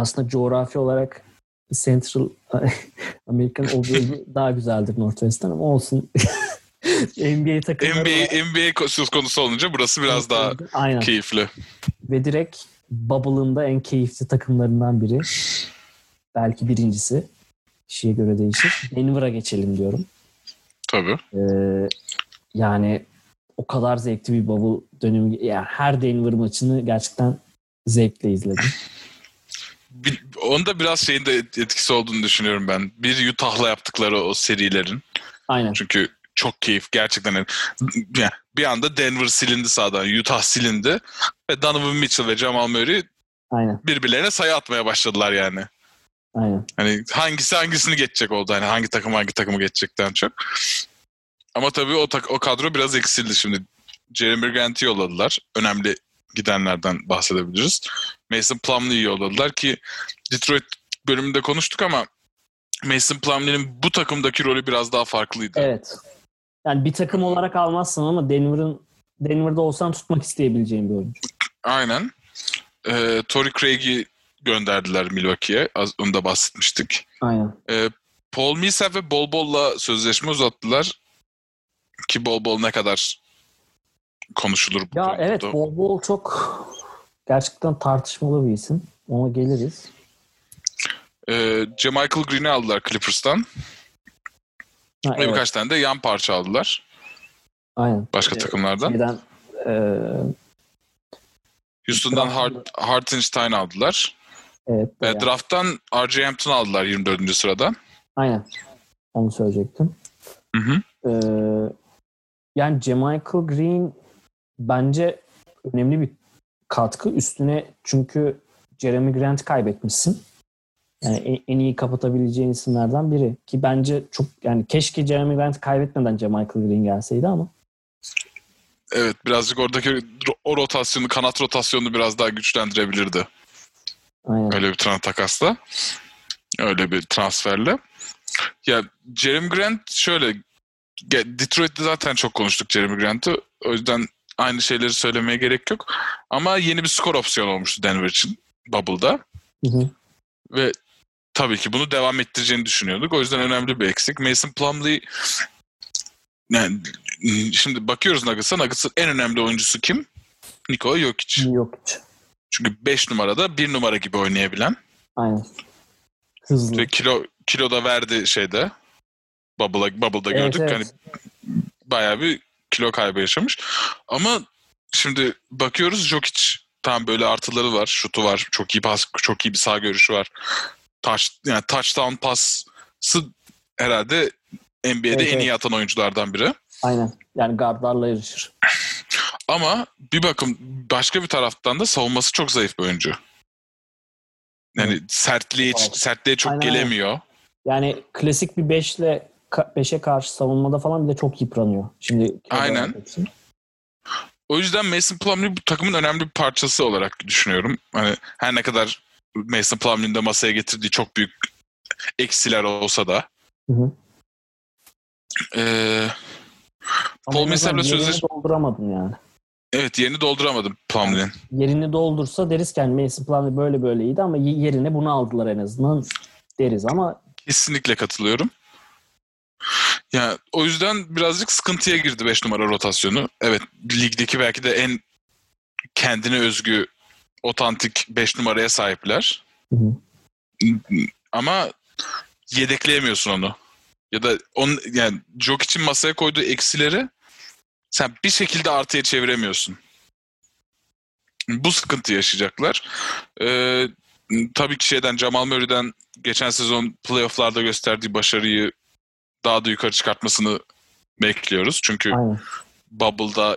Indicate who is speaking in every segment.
Speaker 1: aslında coğrafi olarak Central Amerikan o bölümü daha güzeldir Northwest'ten ama olsun. NBA takımları
Speaker 2: NBA. NBA söz konusu olunca burası biraz daha
Speaker 1: Aynen.
Speaker 2: keyifli.
Speaker 1: Ve direkt Bubble'ın da en keyifli takımlarından biri. Belki birincisi. Kişiye göre değişir. Denver'a geçelim diyorum.
Speaker 2: Tabii.
Speaker 1: Ee, yani o kadar zevkli bir bubble dönemi. Yani her Denver maçını gerçekten zevkle izledim.
Speaker 2: Onda biraz şeyin de etkisi olduğunu düşünüyorum ben. Bir Utah'la yaptıkları o serilerin.
Speaker 1: Aynen.
Speaker 2: Çünkü çok keyif gerçekten. Yani bir anda Denver silindi sağdan. Utah silindi. Ve Donovan Mitchell ve Jamal Murray
Speaker 1: Aynen.
Speaker 2: birbirlerine sayı atmaya başladılar yani.
Speaker 1: Aynen.
Speaker 2: Hani hangisi hangisini geçecek oldu. Hani hangi takım hangi takımı geçecekten çok. Ama tabii o, tak- o kadro biraz eksildi şimdi. Jeremy Grant'i yolladılar. Önemli gidenlerden bahsedebiliriz. Mason Plumlee'yi yolladılar ki Detroit bölümünde konuştuk ama Mason Plumlee'nin bu takımdaki rolü biraz daha farklıydı.
Speaker 1: Evet. Yani bir takım olarak almazsın ama Denver'ın Denver'da olsan tutmak isteyebileceğin bir oyuncu.
Speaker 2: Aynen. Ee, Torrey Craig'i gönderdiler Milwaukee'ye. Az onu da bahsetmiştik.
Speaker 1: Aynen.
Speaker 2: Ee, Paul Millsap ve Bol Bol'la sözleşme uzattılar. Ki Bol Bol ne kadar konuşulur bu
Speaker 1: Ya evet Bol Bol çok gerçekten tartışmalı bir isim. Ona geliriz.
Speaker 2: Ee, Michael Green'i aldılar Clippers'tan.
Speaker 1: Ha,
Speaker 2: Ve
Speaker 1: evet.
Speaker 2: birkaç tane de yan parça aldılar.
Speaker 1: Aynen.
Speaker 2: Başka
Speaker 1: Ee,
Speaker 2: takımlardan.
Speaker 1: Şeyden, e,
Speaker 2: Houston'dan Hart, Hartenstein aldılar.
Speaker 1: evet.
Speaker 2: Ve
Speaker 1: bayağı.
Speaker 2: draft'tan R.J. Hampton aldılar 24. sırada.
Speaker 1: Aynen. Onu söyleyecektim.
Speaker 2: Hı hı.
Speaker 1: Ee, yani Michael Green bence önemli bir katkı. Üstüne çünkü Jeremy Grant kaybetmişsin. Yani en, iyi kapatabileceğin isimlerden biri. Ki bence çok yani keşke Jeremy Grant kaybetmeden Michael Green gelseydi ama
Speaker 2: Evet birazcık oradaki o rotasyonu, kanat rotasyonunu biraz daha güçlendirebilirdi.
Speaker 1: aynen.
Speaker 2: Öyle bir tran takasla. Öyle bir transferle. Ya Jeremy Grant şöyle Detroit'te zaten çok konuştuk Jeremy Grant'ı. O yüzden aynı şeyleri söylemeye gerek yok. Ama yeni bir skor opsiyonu olmuştu Denver için Bubble'da.
Speaker 1: Hı hı.
Speaker 2: Ve tabii ki bunu devam ettireceğini düşünüyorduk. O yüzden önemli bir eksik. Mason Plumlee yani şimdi bakıyoruz Nuggets'a. Nuggets'ın en önemli oyuncusu kim? Nikola Jokic.
Speaker 1: Yok hiç.
Speaker 2: Çünkü 5 numarada 1 numara gibi oynayabilen
Speaker 1: Aynen. Hızlı.
Speaker 2: ve kilo kilo da verdi şeyde. Bubble'da, Bubble'da
Speaker 1: Evet,
Speaker 2: gördük.
Speaker 1: evet.
Speaker 2: Hani bayağı bir kilo kaybı yaşamış. Ama şimdi bakıyoruz Jokic tam böyle artıları var, şutu var, çok iyi pas, çok iyi bir sağ görüşü var. Touch, yani touchdown pası herhalde NBA'de
Speaker 1: Evet,
Speaker 2: en iyi
Speaker 1: evet.
Speaker 2: atan oyunculardan biri.
Speaker 1: Aynen. Yani gardlarla yarışır.
Speaker 2: Ama bir bakım başka bir taraftan da savunması çok zayıf bir oyuncu. Yani sertliğe sertliğe çok
Speaker 1: aynen.
Speaker 2: gelemiyor.
Speaker 1: Yani klasik bir 5'le 5'e karşı savunmada falan bile çok yıpranıyor. Şimdi
Speaker 2: Aynen. O yüzden Mason Plumlee bu takımın önemli bir parçası olarak düşünüyorum. Hani her ne kadar Mason Plumlee'nin de masaya getirdiği çok büyük eksiler olsa da.
Speaker 1: Hı hı.
Speaker 2: Ee,
Speaker 1: Ama
Speaker 2: Paul Millsap'la sözleş-
Speaker 1: dolduramadın yani.
Speaker 2: evet yerini dolduramadım Plumlee'nin.
Speaker 1: Yerini doldursa deriz ki yani Mason Plumlee böyle böyleydi ama yerine bunu aldılar en azından deriz ama
Speaker 2: Kesinlikle katılıyorum. Ya o yüzden birazcık sıkıntıya girdi 5 numara rotasyonu. Evet ligdeki belki de en kendine özgü otantik 5 numaraya sahipler.
Speaker 1: Hı hı.
Speaker 2: Ama yedekleyemiyorsun onu. Ya da on yani Jokic'in masaya koyduğu eksileri sen bir şekilde artıya çeviremiyorsun. Bu sıkıntı yaşayacaklar. Ee, tabii ki şeyden Jamal Murray'den geçen sezon playofflarda gösterdiği başarıyı daha da yukarı çıkartmasını bekliyoruz. Çünkü
Speaker 1: aynen.
Speaker 2: Bubble'da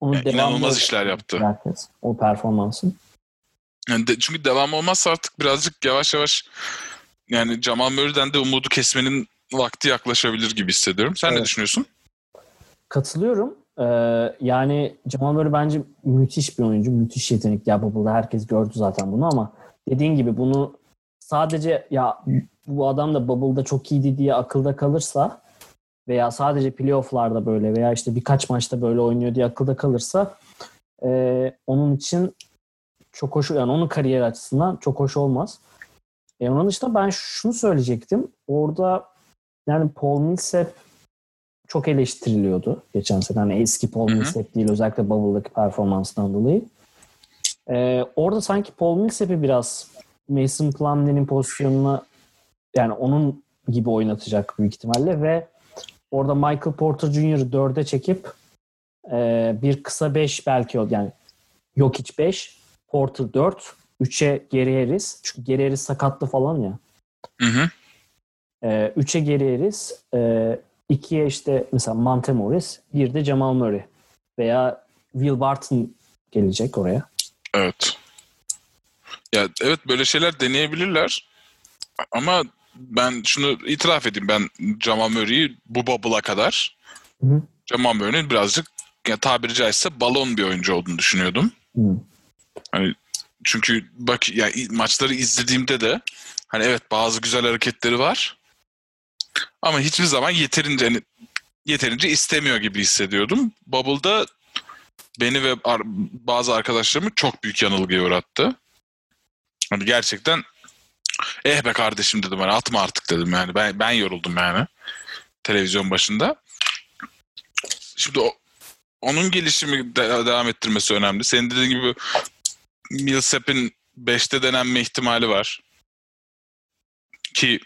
Speaker 1: Onu
Speaker 2: Yani inanılmaz işler yaptı.
Speaker 1: Herkes. O performansın.
Speaker 2: yani de- çünkü devam olmazsa artık birazcık yavaş yavaş yani Jamal Murray'den de umudu kesmenin vakti yaklaşabilir gibi hissediyorum. Sen ne
Speaker 1: Evet.
Speaker 2: düşünüyorsun?
Speaker 1: Katılıyorum. Ee, yani Jamal Murray bence müthiş bir oyuncu. Müthiş yetenekli. Ya Bubble'da herkes gördü zaten bunu ama dediğin gibi bunu sadece ya bu adam da Bubble'da çok iyiydi diye akılda kalırsa veya sadece playoff'larda böyle veya işte birkaç maçta böyle oynuyor diye akılda kalırsa e, onun için çok hoş yani onun kariyer açısından çok hoş olmaz. E onun dışında ben şunu söyleyecektim. Orada yani Paul Millsap çok eleştiriliyordu geçen sene. Hani eski Paul. Millsap değil özellikle Bubble'daki performansından dolayı. Ee, orada sanki Paul Millsap'i biraz Mason Plumlee'nin pozisyonuna yani onun gibi oynatacak büyük ihtimalle ve orada Michael Porter Jr.'ı dörde çekip e, bir kısa 5 belki yani Jokic 5, Porter 4, 3'e geri Harris. Çünkü geri Harris sakatlı falan ya.
Speaker 2: Hı hı.
Speaker 1: E, 3'e geri Harris, e, 2'ye işte mesela Monte Morris, bir de Jamal Murray veya Will Barton gelecek oraya.
Speaker 2: Evet. Ya evet böyle şeyler deneyebilirler. Ama ben şunu itiraf edeyim. Ben Jamal Murray'i bu bubble'a kadar
Speaker 1: Hı.
Speaker 2: Jamal Murray'nin birazcık ya tabiri caizse balon bir oyuncu olduğunu düşünüyordum.
Speaker 1: Hı.
Speaker 2: Çünkü bak ya i- maçları izlediğimde de hani evet bazı güzel hareketleri var. Ama hiçbir zaman yeterince hani yeterince istemiyor gibi hissediyordum. Bubble'da beni ve ar- bazı arkadaşlarımı çok büyük yanılgıya uğrattı. Hani gerçekten eh be kardeşim dedim hani atma artık dedim yani. Ben ben yoruldum yani televizyon başında. Şimdi o, onun gelişimi de- devam ettirmesi önemli. Senin dediğin gibi Millsap'in 5'te denenme ihtimali var. Ki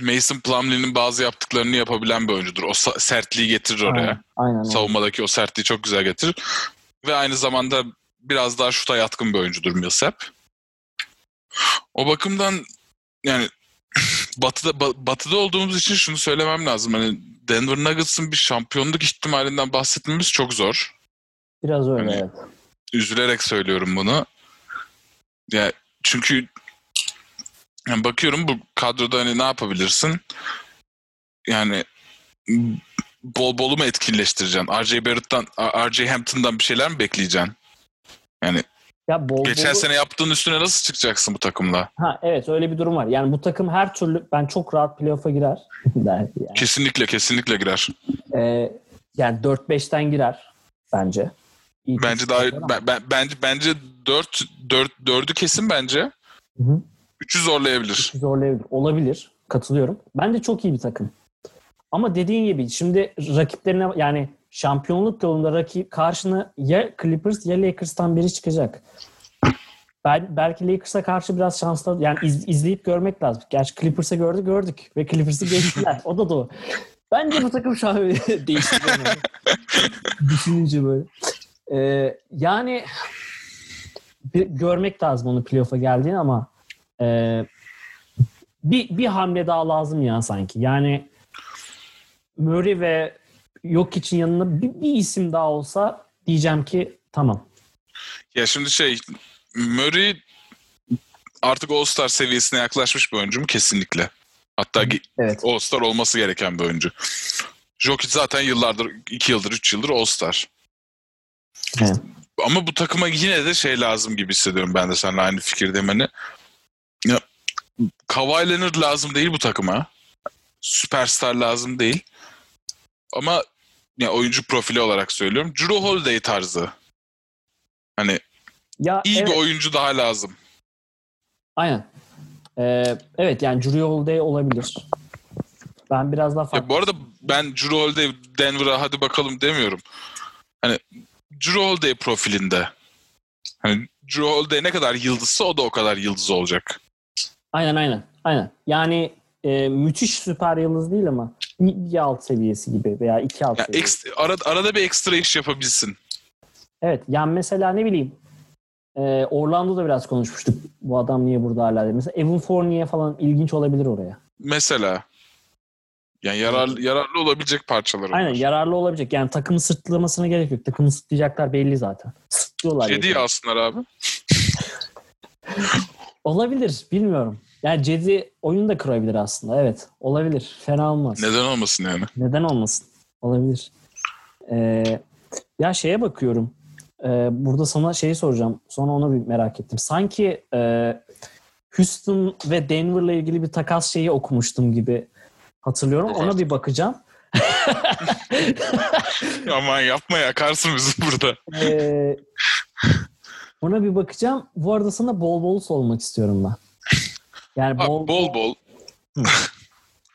Speaker 2: Mason Plumlee'nin bazı yaptıklarını yapabilen bir oyuncudur. O sertliği getirir oraya.
Speaker 1: Aynen, aynen.
Speaker 2: Savunmadaki o sertliği çok güzel getirir. Ve aynı zamanda biraz daha şuta yatkın bir oyuncudur Millsap. O bakımdan yani batıda ba- batıda olduğumuz için şunu söylemem lazım. Hani Denver Nuggets'ın bir şampiyonluk ihtimalinden bahsetmemiz çok zor.
Speaker 1: Biraz öyle
Speaker 2: Hani-
Speaker 1: evet.
Speaker 2: üzülerek söylüyorum bunu. Ya çünkü yani bakıyorum bu kadroda hani ne yapabilirsin? Yani bol bolu mu etkinleştireceksin? R.J. Barrett'tan, R.J. Hampton'dan bir şeyler mi bekleyeceksin? Yani
Speaker 1: Ya bol
Speaker 2: geçen
Speaker 1: bolu-
Speaker 2: sene yaptığın üstüne nasıl çıkacaksın bu takımla?
Speaker 1: Ha evet öyle bir durum var. Yani bu takım her türlü ben çok rahat playoff'a girer. Yani.
Speaker 2: Kesinlikle kesinlikle girer.
Speaker 1: Ee, yani 4-5'ten girer bence. İyi
Speaker 2: Bence
Speaker 1: takım
Speaker 2: daha ben, ben- bence bence 4 4 4'ü kesin bence.
Speaker 1: Hı hı.
Speaker 2: 3'ü zorlayabilir.
Speaker 1: zorlayabilir. Olabilir. Katılıyorum. Bence çok iyi bir takım. Ama dediğin gibi şimdi rakiplerine yani şampiyonluk yolunda rakip karşına ya Clippers ya Lakers'tan biri çıkacak. Ben, belki Lakers'a karşı biraz şanslı yani iz- izleyip görmek lazım. Gerçi Clippers'ı gördük gördük ve Clippers'ı geçtiler. o da doğru. Bence bu takım şu an değişti. Düşününce böyle. Ee, yani bir, görmek lazım onu playoff'a geldiğini ama e, bir, bir hamle daha lazım ya sanki. Yani Murray ve Jokic'in yanına bir, bir isim daha olsa diyeceğim ki tamam.
Speaker 2: Ya şimdi şey Murray artık All-Star seviyesine yaklaşmış bir oyuncu mu? Kesinlikle. Hatta
Speaker 1: Evet.
Speaker 2: All-Star olması gereken bir oyuncu. Jokic zaten yıllardır, iki yıldır, üç yıldır All-Star.
Speaker 1: Evet.
Speaker 2: Ama bu takıma yine de şey lazım gibi hissediyorum ben de seninle aynı fikirdeyim. Hani ya, Kawhi Leonard lazım değil bu takıma. Süperstar lazım değil. Ama ya oyuncu profili olarak söylüyorum. Drew Holiday tarzı. Hani
Speaker 1: Ya
Speaker 2: iyi
Speaker 1: evet,
Speaker 2: bir oyuncu daha lazım.
Speaker 1: aynen. Ee, evet yani Drew Holiday olabilir. Ben biraz daha farklı.
Speaker 2: Ya bu arada ben Drew Holiday Denver'a hadi bakalım demiyorum. Hani Drew Holiday profilinde. Hani Drew Holiday ne kadar yıldızsa o da o kadar yıldız olacak.
Speaker 1: Aynen aynen. Aynen. Yani e, müthiş süper yıldız değil ama bir, bir alt seviyesi gibi veya iki alt
Speaker 2: Ya
Speaker 1: seviyesi.
Speaker 2: ekst- arada, arada bir ekstra iş yapabilsin.
Speaker 1: Evet yani mesela ne bileyim e, Orlando'da biraz konuşmuştuk. Bu adam niye burada hala diye. Mesela Evan Fournier falan ilginç olabilir oraya.
Speaker 2: Mesela. Yani yararlı, yararlı olabilecek parçalar
Speaker 1: Aynen
Speaker 2: var.
Speaker 1: yararlı olabilecek. Yani takımı sırtlamasına gerek yok. Takımı sırtlayacaklar belli zaten. Sırtlıyorlar.
Speaker 2: Cedi
Speaker 1: yani.
Speaker 2: alsınlar abi.
Speaker 1: Olabilir. Bilmiyorum. Yani Cedi oyunu da kurabilir aslında. Evet. Olabilir. Fena olmaz.
Speaker 2: Neden olmasın yani?
Speaker 1: Neden olmasın? Olabilir. Ee, ya şeye bakıyorum. Ee, burada sana şeyi soracağım. Sonra ona bir merak ettim. Sanki e, Houston ve Denver'la ilgili bir takas şeyi okumuştum gibi hatırlıyorum. Ona bir bakacağım.
Speaker 2: Aman yapma yakarsın bizi burada.
Speaker 1: Ee, Ona bir bakacağım. Bu arada sana bol bol sormak istiyorum ben. Yani
Speaker 2: Abi
Speaker 1: bol
Speaker 2: bol bol.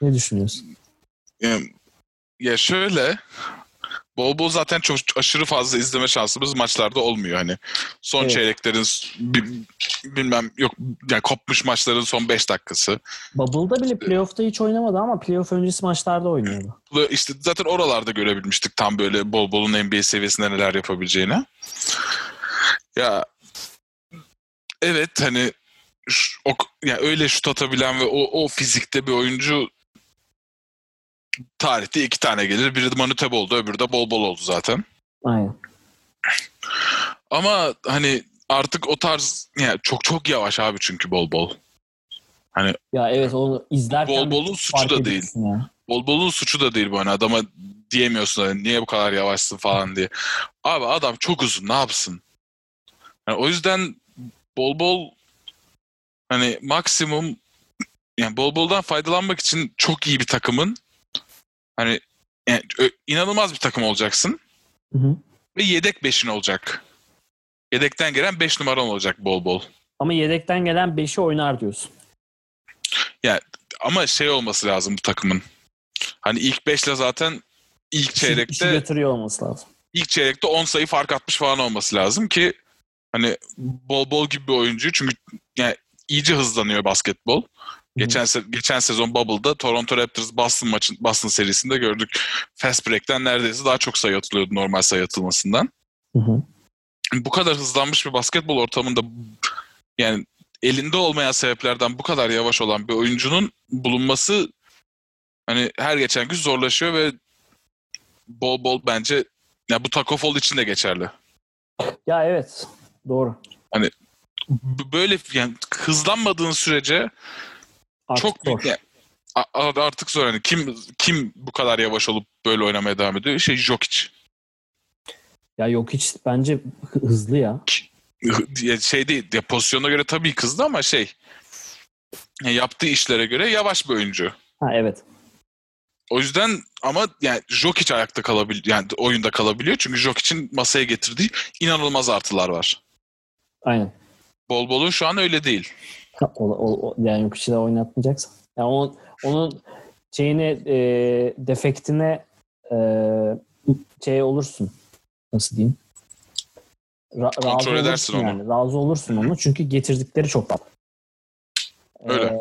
Speaker 1: ne düşünüyorsun?
Speaker 2: Ya şöyle bol bol zaten çok aşırı fazla izleme şansımız maçlarda olmuyor hani. Son
Speaker 1: Evet.
Speaker 2: çeyreklerin bilmem yok yani kopmuş maçların son 5 dakikası.
Speaker 1: Bubble'da bile playoff'ta hiç oynamadı ama playoff öncesi maçlarda oynuyordu.
Speaker 2: İşte zaten oralarda görebilmiştik tam böyle bol bolun NBA seviyesinde neler yapabileceğini. Ya evet hani o, yani öyle şut atabilen ve o, o fizikte bir oyuncu tarihte iki tane gelir. Biri de Manu Tebo oldu, öbürü de bol bol oldu zaten.
Speaker 1: Aynen.
Speaker 2: Ama hani artık o tarz yani çok çok yavaş abi çünkü bol bol.
Speaker 1: Ya evet onu izlerken
Speaker 2: Bol bolun suçu da değil.
Speaker 1: ya.
Speaker 2: Bol bolun suçu da değil bu hani adama diyemiyorsun hani niye bu kadar yavaşsın falan diye. Abi adam çok uzun ne yapsın? Yani o yüzden bol bol hani maksimum yani bol boldan faydalanmak için çok iyi bir takımın hani yani inanılmaz bir takım olacaksın
Speaker 1: Hı hı.
Speaker 2: ve yedek beşin olacak. Yedekten gelen 5 numaran olacak bol bol.
Speaker 1: Ama yedekten gelen 5'i oynar diyorsun.
Speaker 2: Ama şey olması lazım bu takımın. Hani ilk 5'le zaten ilk
Speaker 1: İşi-
Speaker 2: çeyrekte
Speaker 1: işi götürüyor olması lazım.
Speaker 2: ilk çeyrekte 10 sayı fark atmış falan olması lazım ki hani bol bol gibi bir oyuncu çünkü yani iyice hızlanıyor basketbol. Geçen se- geçen sezon Bubble'da Toronto Raptors Boston maçın Boston serisinde gördük. Fast break'ten neredeyse daha çok sayı atılıyordu normal sayı atılmasından.
Speaker 1: Hı hı.
Speaker 2: Bu kadar hızlanmış bir basketbol ortamında yani elinde olmayan sebeplerden bu kadar yavaş olan bir oyuncunun bulunması hani her geçen gün zorlaşıyor ve bol bol bence ya bu Taco Fall için de geçerli.
Speaker 1: Ya evet. Doğru.
Speaker 2: B- böyle yani hızlanmadığın sürece
Speaker 1: Artık
Speaker 2: çok
Speaker 1: zor.
Speaker 2: yani, a- artık zor hani kim kim bu kadar yavaş olup böyle oynamaya devam ediyor? Şey Jokic.
Speaker 1: Ya yok hiç bence hı- hızlı ya.
Speaker 2: Şey değil ya pozisyona göre tabii kızdı ama şey ya yaptığı işlere göre yavaş bir oyuncu.
Speaker 1: Ha evet.
Speaker 2: O yüzden ama yani Jokic ayakta kalabiliyor yani oyunda kalabiliyor çünkü Jokic'in masaya getirdiği inanılmaz artılar var.
Speaker 1: Aynen.
Speaker 2: Bol bolun şu an öyle değil.
Speaker 1: O, o, o- yani yok içi de oynatmayacaksın. Yani onun, onun şeyine e, defektine e, şey olursun. Nasıl diyeyim? Ra-
Speaker 2: Kontrol edersin onu.
Speaker 1: Yani. Razı olursun onu. Çünkü getirdikleri çok fazla.
Speaker 2: Öyle.
Speaker 1: E,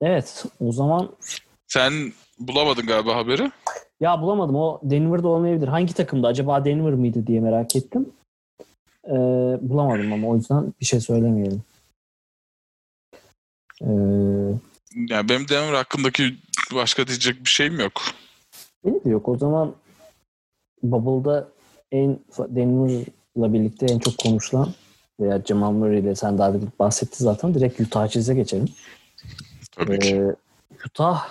Speaker 1: evet. O zaman
Speaker 2: Sen bulamadın galiba haberi.
Speaker 1: ya bulamadım. O Denver'da olmayabilir. Hangi takımda? Acaba Denver mıydı diye merak ettim. E, bulamadım ama o yüzden bir şey söylemeyelim. E,
Speaker 2: Yani benim Denver hakkındaki başka diyecek bir şeyim yok.
Speaker 1: Benim de yok. O zaman Bubble'da en Denver'la birlikte en çok konuşulan veya Jamal Murray ile sen daha bir bahsetti zaten. Direkt Utah Jazz'e geçelim.
Speaker 2: Tabii ki.
Speaker 1: Ee, Utah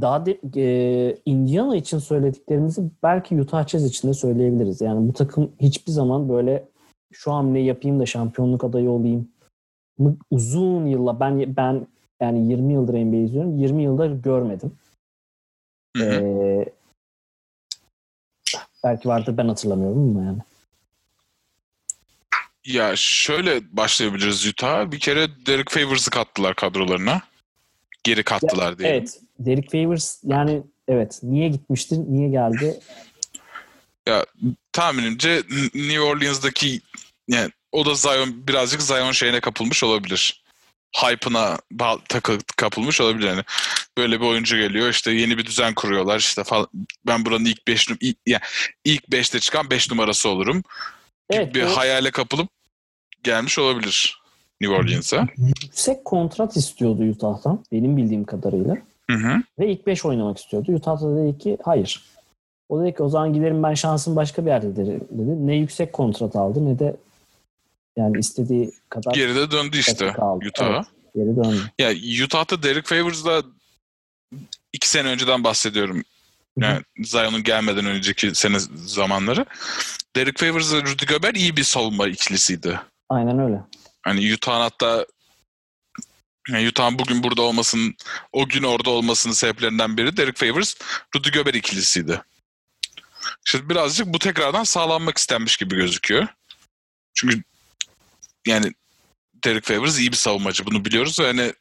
Speaker 1: daha de, e, Indiana için söylediklerimizi belki Utah Jazz için de söyleyebiliriz. Yani bu takım hiçbir zaman böyle şu hamleyi yapayım da şampiyonluk adayı olayım mı uzun yılla ben ben yani 20 yıldır NBA izliyorum. 20 yıldır görmedim.
Speaker 2: Hı hı.
Speaker 1: Ee, belki vardır ben hatırlamıyorum ama yani.
Speaker 2: Ya şöyle başlayabiliriz Utah. Bir kere Derek Favors'ı kattılar kadrolarına. Geri kattılar diye.
Speaker 1: Evet. Derek Favors yani evet niye gitmiştir, niye geldi?
Speaker 2: Tahminimce New Orleans'daki yani o da Zion birazcık Zion şeyine kapılmış olabilir. Hype'ına ba- takı, kapılmış olabilir yani. Böyle bir oyuncu geliyor işte yeni bir düzen kuruyorlar işte falan. Ben buranın ilk 5 ilk, yani ilk 5'te çıkan 5 numarası olurum.
Speaker 1: Evet,
Speaker 2: bir
Speaker 1: o
Speaker 2: hayale kapılıp gelmiş olabilir New Orleans'a.
Speaker 1: yüksek kontrat istiyordu Utah'tan benim bildiğim kadarıyla.
Speaker 2: Hı hı.
Speaker 1: Ve ilk 5 oynamak istiyordu. Utah da dedi ki hayır. O dedi ki o zaman giderim ben şansım başka bir yerde dedi. Ne yüksek kontrat aldı ne de yani istediği kadar
Speaker 2: Geride döndü işte. Utah'a.
Speaker 1: Evet, geri döndü.
Speaker 2: Ya Utah'ta Derek Favors'la iki sene önceden bahsediyorum. Yani Zion'un gelmeden önceki sene zamanları. Derek Favors ve Rudy Gobert iyi bir savunma ikilisiydi.
Speaker 1: Aynen öyle.
Speaker 2: Hani Utah'ın hatta yani Utah'ın bugün burada olmasının, o gün orada olmasının sebeplerinden biri Derek Favors, Rudy Gobert ikilisiydi. Şimdi birazcık bu tekrardan sağlanmak istenmiş gibi gözüküyor. Çünkü yani Derek Favors iyi bir savunmacı. Bunu biliyoruz ve hani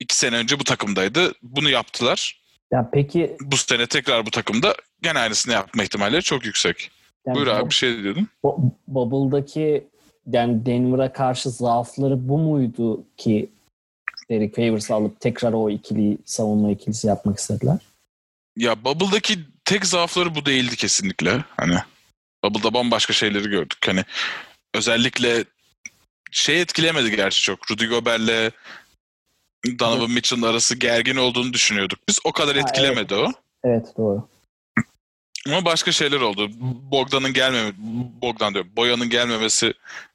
Speaker 2: iki sene önce bu takımdaydı. Bunu yaptılar.
Speaker 1: Ya peki
Speaker 2: Bu sene tekrar bu takımda gene aynısını yapma ihtimalleri çok yüksek.
Speaker 1: yani
Speaker 2: Buyur
Speaker 1: bu-
Speaker 2: abi bir şey diyordun.
Speaker 1: bu- Bubble'daki yani Denver'a karşı zaafları bu muydu ki Derek Favors'ı alıp tekrar o ikili savunma ikilisi yapmak istediler?
Speaker 2: Ya Bubble'daki tek zaafları bu değildi kesinlikle. Hani Bubble'da bambaşka şeyleri gördük. Hani özellikle şey etkilemedi gerçi çok. Rudy Gobert'le Donovan Mitchell'ın arası gergin olduğunu düşünüyorduk. Biz o kadar
Speaker 1: Ha,
Speaker 2: etkilemedi o.
Speaker 1: Evet doğru.
Speaker 2: Ama başka şeyler oldu. Bogdan'ın gelmeme Bogdan diyorum. Boyan'ın gelmemesi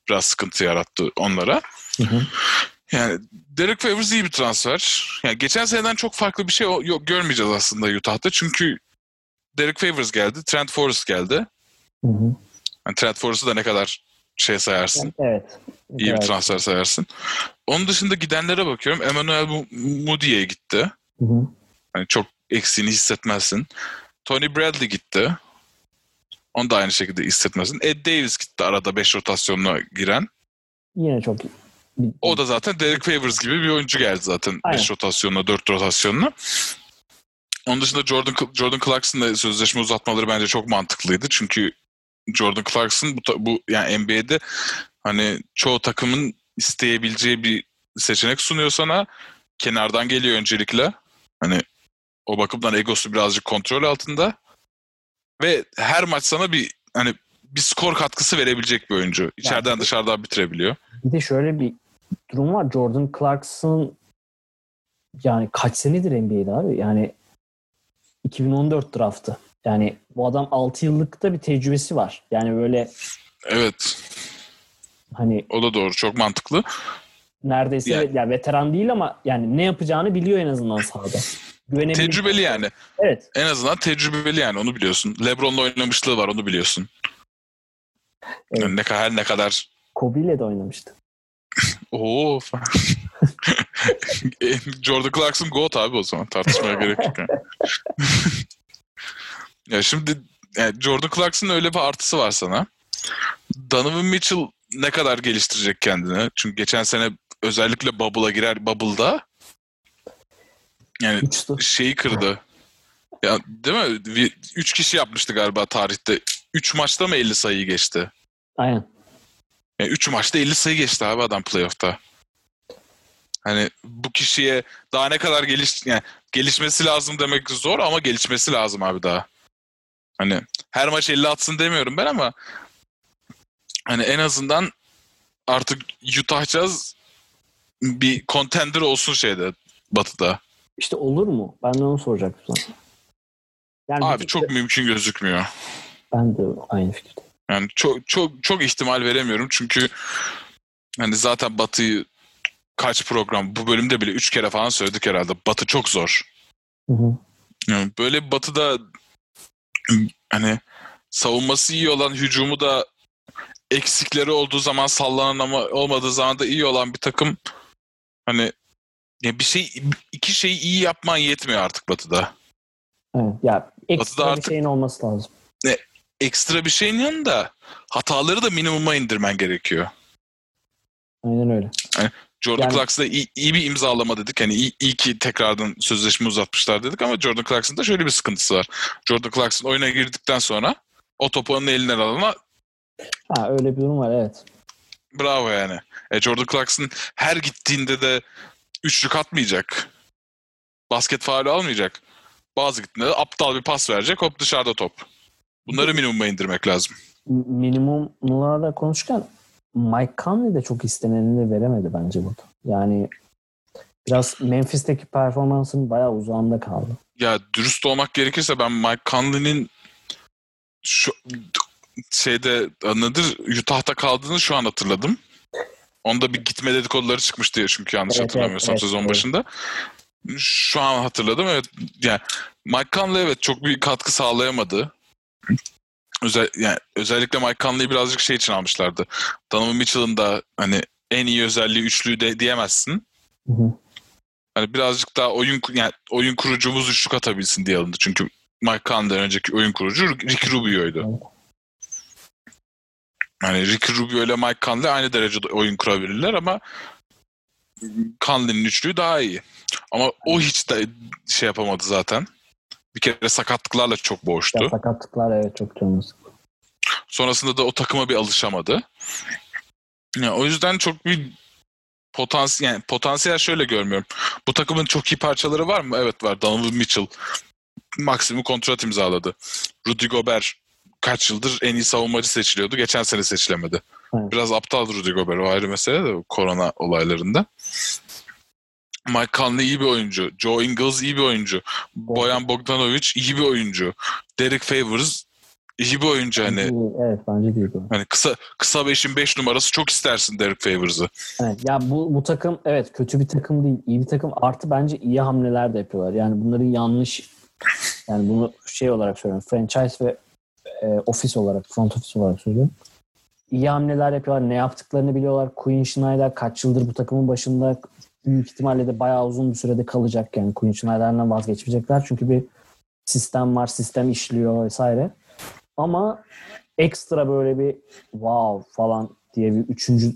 Speaker 2: biraz sıkıntı yarattı onlara.
Speaker 1: Hı hı.
Speaker 2: Yani Derek Favors iyi bir transfer. Yani geçen seneden çok farklı bir şey yok görmeyeceğiz aslında Utah'ta. Çünkü Derek Favors geldi, Trent Forrest geldi.
Speaker 1: Hı hı.
Speaker 2: Yani Trent Forrest'ı da ne kadar şey sayarsın.
Speaker 1: Evet.
Speaker 2: iyi bir
Speaker 1: Evet.
Speaker 2: transfer sayarsın. Onun dışında gidenlere bakıyorum. Emmanuel Moody'ye gitti.
Speaker 1: Hı hı.
Speaker 2: Hani çok eksiğini hissetmezsin. Tony Bradley gitti. Onu da aynı şekilde hissetmezsin. Ed Davis gitti arada 5 rotasyonuna giren.
Speaker 1: Yine çok
Speaker 2: O da zaten Derek Favors gibi bir oyuncu geldi zaten
Speaker 1: Aynen.
Speaker 2: 5 rotasyonuna, 4 rotasyonuna. Onun dışında Jordan Jordan Clarkson'la sözleşme uzatmaları bence çok mantıklıydı. Çünkü Jordan Clarkson bu, bu yani NBA'de hani çoğu takımın isteyebileceği bir seçenek sunuyor sana. Kenardan geliyor öncelikle. Hani o bakımdan egosu birazcık kontrol altında. Ve her maç sana bir hani bir skor katkısı verebilecek bir oyuncu. İçeriden
Speaker 1: Yani-
Speaker 2: dışarıdan bitirebiliyor.
Speaker 1: Bir de şöyle bir durum var. Jordan Clarkson yani kaç senedir NBA'de abi? Yani 2014 draftı. Yani bu adam 6 yıllıkta bir tecrübesi var. Yani böyle
Speaker 2: Evet.
Speaker 1: hani
Speaker 2: O da doğru. Çok mantıklı.
Speaker 1: neredeyse
Speaker 2: Yani-
Speaker 1: ya veteran değil ama yani ne yapacağını biliyor en azından sahada. Güvenebilir.
Speaker 2: Tecrübeli yani.
Speaker 1: Evet.
Speaker 2: En azından tecrübeli yani onu biliyorsun. LeBron'la oynamışlığı var onu biliyorsun.
Speaker 1: Evet.
Speaker 2: Yani ne kadar ne kadar
Speaker 1: Kobe ile de oynamıştı.
Speaker 2: Oo Jordan Clarkson GOAT abi o zaman tartışmaya gerek yok. Yani. ya şimdi yani Jordan Clarkson'ın öyle bir artısı var sana. Donovan Mitchell ne kadar geliştirecek kendini? Çünkü geçen sene özellikle Bubble'a girer Bubble'da yani
Speaker 1: Uçtu.
Speaker 2: şeyi kırdı. Ya değil mi? Bir- Üç kişi yapmıştı galiba tarihte. Üç maçta mı 50 sayıyı geçti?
Speaker 1: Aynen.
Speaker 2: Yani üç maçta 50 sayı geçti abi adam playoff'ta. Hani bu kişiye daha ne kadar geliş yani gelişmesi lazım demek zor ama gelişmesi lazım abi daha. Hani her maç 50 atsın demiyorum ben ama hani en azından artık Utah Jazz bir contender olsun şeyde Batı'da.
Speaker 1: İşte olur mu? Ben de onu soracaktım. Yani
Speaker 2: Abi çok mümkün gözükmüyor.
Speaker 1: ben de aynı fikirde.
Speaker 2: Yani çok çok çok ihtimal veremiyorum çünkü hani zaten Batı'yı kaç program bu bölümde bile üç kere falan söyledik herhalde. Batı çok zor.
Speaker 1: Hı hı.
Speaker 2: Yani böyle Batı'da hani savunması iyi olan hücumu da eksikleri olduğu zaman sallanan ama olmadığı zaman da iyi olan bir takım hani ya bir şey iki şeyi iyi yapman yetmiyor artık Batı'da.
Speaker 1: Evet. Ya ekstra
Speaker 2: Batı'da
Speaker 1: bir
Speaker 2: artık-
Speaker 1: şeyin olması lazım.
Speaker 2: Ekstra bir şeyin yanında hataları da minimuma indirmen gerekiyor.
Speaker 1: Aynen öyle.
Speaker 2: Jordan
Speaker 1: Yani-
Speaker 2: Clarkson'da iyi, iyi bir imzalama dedik. Hani iyi, iyi ki tekrardan sözleşme uzatmışlar dedik ama Jordan Clarkson'da şöyle bir sıkıntısı var. Jordan Clarkson oyuna girdikten sonra o topu onun elinden alana
Speaker 1: Ha öyle bir durum var evet.
Speaker 2: bravo yani. E, Jordan Clarkson her gittiğinde de üçlük atmayacak. Basket faali almayacak. Bazı gittiğinde de aptal bir pas verecek. Hop dışarıda top. Bunları minimuma indirmek lazım.
Speaker 1: M- Minimumlarda konuşurken Mike Conley de çok isteneni de veremedi bence burada. Yani biraz Memphis'teki performansının bayağı uzağında kaldı.
Speaker 2: Ya dürüst olmak gerekirse ben Mike Conley'nin şu şeyde nedir Utah'ta kaldığını şu an hatırladım. Onda bir gitme dedikoduları çıkmıştı ya çünkü yanlış
Speaker 1: Evet,
Speaker 2: hatırlamıyorsam
Speaker 1: evet,
Speaker 2: sezon
Speaker 1: evet.
Speaker 2: başında. Şu an hatırladım evet. Yani Mike Conley evet çok bir katkı sağlayamadı. Özel, yani özellikle Mike Conley'i birazcık şey için almışlardı. Donovan Mitchell'ın da hani en iyi özelliği üçlüğü de diyemezsin.
Speaker 1: Hı hı.
Speaker 2: Hani birazcık daha oyun yani oyun kurucumuz üçlük atabilsin diye alındı. Çünkü Mike Conley'den önceki oyun kurucu Ricky Rubio'ydu.
Speaker 1: Evet.
Speaker 2: Yani Ricky Rubio ile Mike Conley aynı derecede oyun kurabilirler ama Conley'nin üçlüğü daha iyi. Ama o hiç de şey yapamadı zaten. Bir kere sakatlıklarla çok boğuştu.
Speaker 1: Ya, sakatlıklar evet çok sıktı.
Speaker 2: Sonrasında da o takıma bir alışamadı. Yani o yüzden çok bir potansiyel yani potansiyel şöyle görmüyorum. Bu takımın çok iyi parçaları var mı? Evet var. Donovan Mitchell maksimum kontrat imzaladı. Rudy Gobert kaç yıldır en iyi savunmacı seçiliyordu. Geçen sene seçilemedi.
Speaker 1: Evet.
Speaker 2: Biraz aptal Rudy Gobert o ayrı mesele de korona olaylarında. Mike Conley iyi bir oyuncu. Joe Ingles iyi bir oyuncu. Boyan Bogdanovic iyi bir oyuncu. Derek Favors iyi bir oyuncu hani.
Speaker 1: İyi, Evet bence değil bu.
Speaker 2: Hani kısa kısa beşin 5 numarası çok istersin Derek Favors'ı.
Speaker 1: Evet, ya bu, bu takım evet kötü bir takım değil. iyi bir takım. Artı bence iyi hamleler de yapıyorlar. Yani bunları yanlış yani bunu şey olarak söylüyorum. Franchise ve e, ofis olarak, front office olarak söylüyorum. İyi hamleler yapıyorlar. Ne yaptıklarını biliyorlar. Quinn Schneider kaç yıldır bu takımın başında büyük ihtimalle de bayağı uzun bir sürede kalacak yani. Quinn Schneider'den vazgeçmeyecekler. Çünkü bir sistem var. Sistem işliyor vesaire. Ama ekstra böyle bir wow falan diye bir üçüncü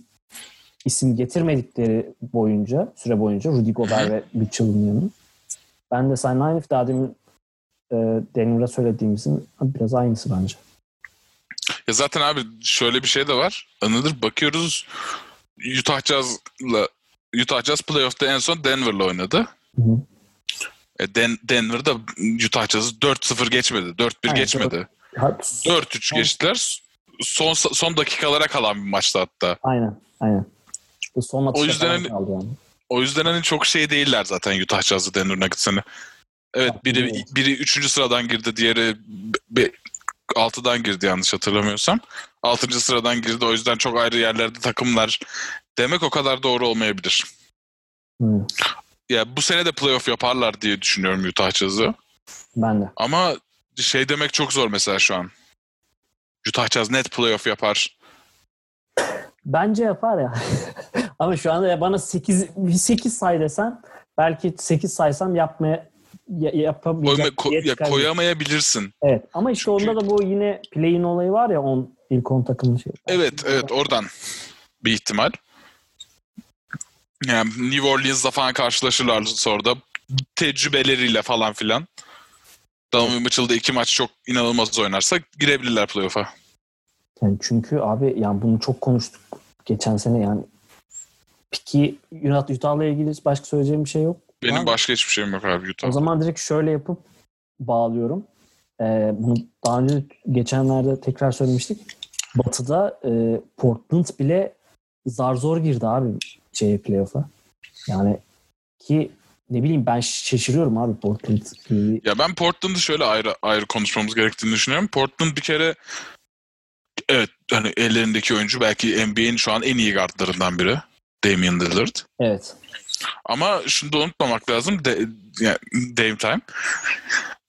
Speaker 1: isim getirmedikleri boyunca, süre boyunca Rudy Gobert ve Mitchell'ın yanı. Ben de Sayın Naif daha demin e, Denver'a söylediğimizin biraz aynısı bence.
Speaker 2: Ya zaten abi şöyle bir şey de var. Anıdır bakıyoruz Utah Jazz'la Utah Jazz playoff'ta en son Denver'la oynadı.
Speaker 1: Hı hı.
Speaker 2: E, Den Denver'da Utah Jazz'ı 4-0 geçmedi. 4-1
Speaker 1: Aynen,
Speaker 2: geçmedi.
Speaker 1: Ha,
Speaker 2: 4-3 geçtiler. Son son dakikalara kalan bir maçta hatta.
Speaker 1: aynen, aynen. Bu son atışta
Speaker 2: yüzden hani-
Speaker 1: yani.
Speaker 2: O yüzden hani çok şey değiller zaten Utah Jazz'ı Denver Nuggets hani. Evet biri
Speaker 1: Evet.
Speaker 2: biri 3. sıradan girdi, diğeri 6'dan girdi yanlış hatırlamıyorsam. 6. sıradan girdi o yüzden çok ayrı yerlerde takımlar demek o kadar doğru olmayabilir.
Speaker 1: Hı,
Speaker 2: Ya bu sene de playoff yaparlar diye düşünüyorum Utah Jazz'ı.
Speaker 1: ben de.
Speaker 2: Ama şey demek çok zor mesela şu an. Utah Jazz net playoff yapar.
Speaker 1: Bence yapar ya. Ama şu anda bana 8 8 say desen belki 8 saysam yapmaya ya,
Speaker 2: Koyma, ko- ya koyamayabilirsin.
Speaker 1: Evet ama işte onda da bu yine play'in olayı var ya on, ilk 10 takımın şey.
Speaker 2: Evet, evet oradan bir ihtimal. Yani New Orleans'la falan karşılaşırlar sonra tecrübeleriyle falan filan. Donovan Mitchell'da iki maç çok inanılmaz oynarsa girebilirler playoff'a.
Speaker 1: Yani çünkü abi yani bunu çok konuştuk geçen sene yani. Peki Utah, Utah'la ilgili başka söyleyeceğim bir şey yok.
Speaker 2: Benim
Speaker 1: Abi,
Speaker 2: başka hiçbir şeyim yok abi Utah.
Speaker 1: O zaman direkt şöyle yapıp bağlıyorum. Ee, bunu daha önce geçenlerde tekrar söylemiştik. Batı'da e, Portland bile zar zor girdi abi şeye playoff'a. Yani ki ne bileyim ben şaşırıyorum abi Portland.
Speaker 2: Ya ben Portland'ı şöyle ayrı ayrı konuşmamız gerektiğini düşünüyorum. Portland bir kere evet hani ellerindeki oyuncu belki NBA'in şu an en iyi guardlarından biri. Damian Lillard.
Speaker 1: Evet.
Speaker 2: Ama şunu da unutmamak lazım. De, yani Dame Time.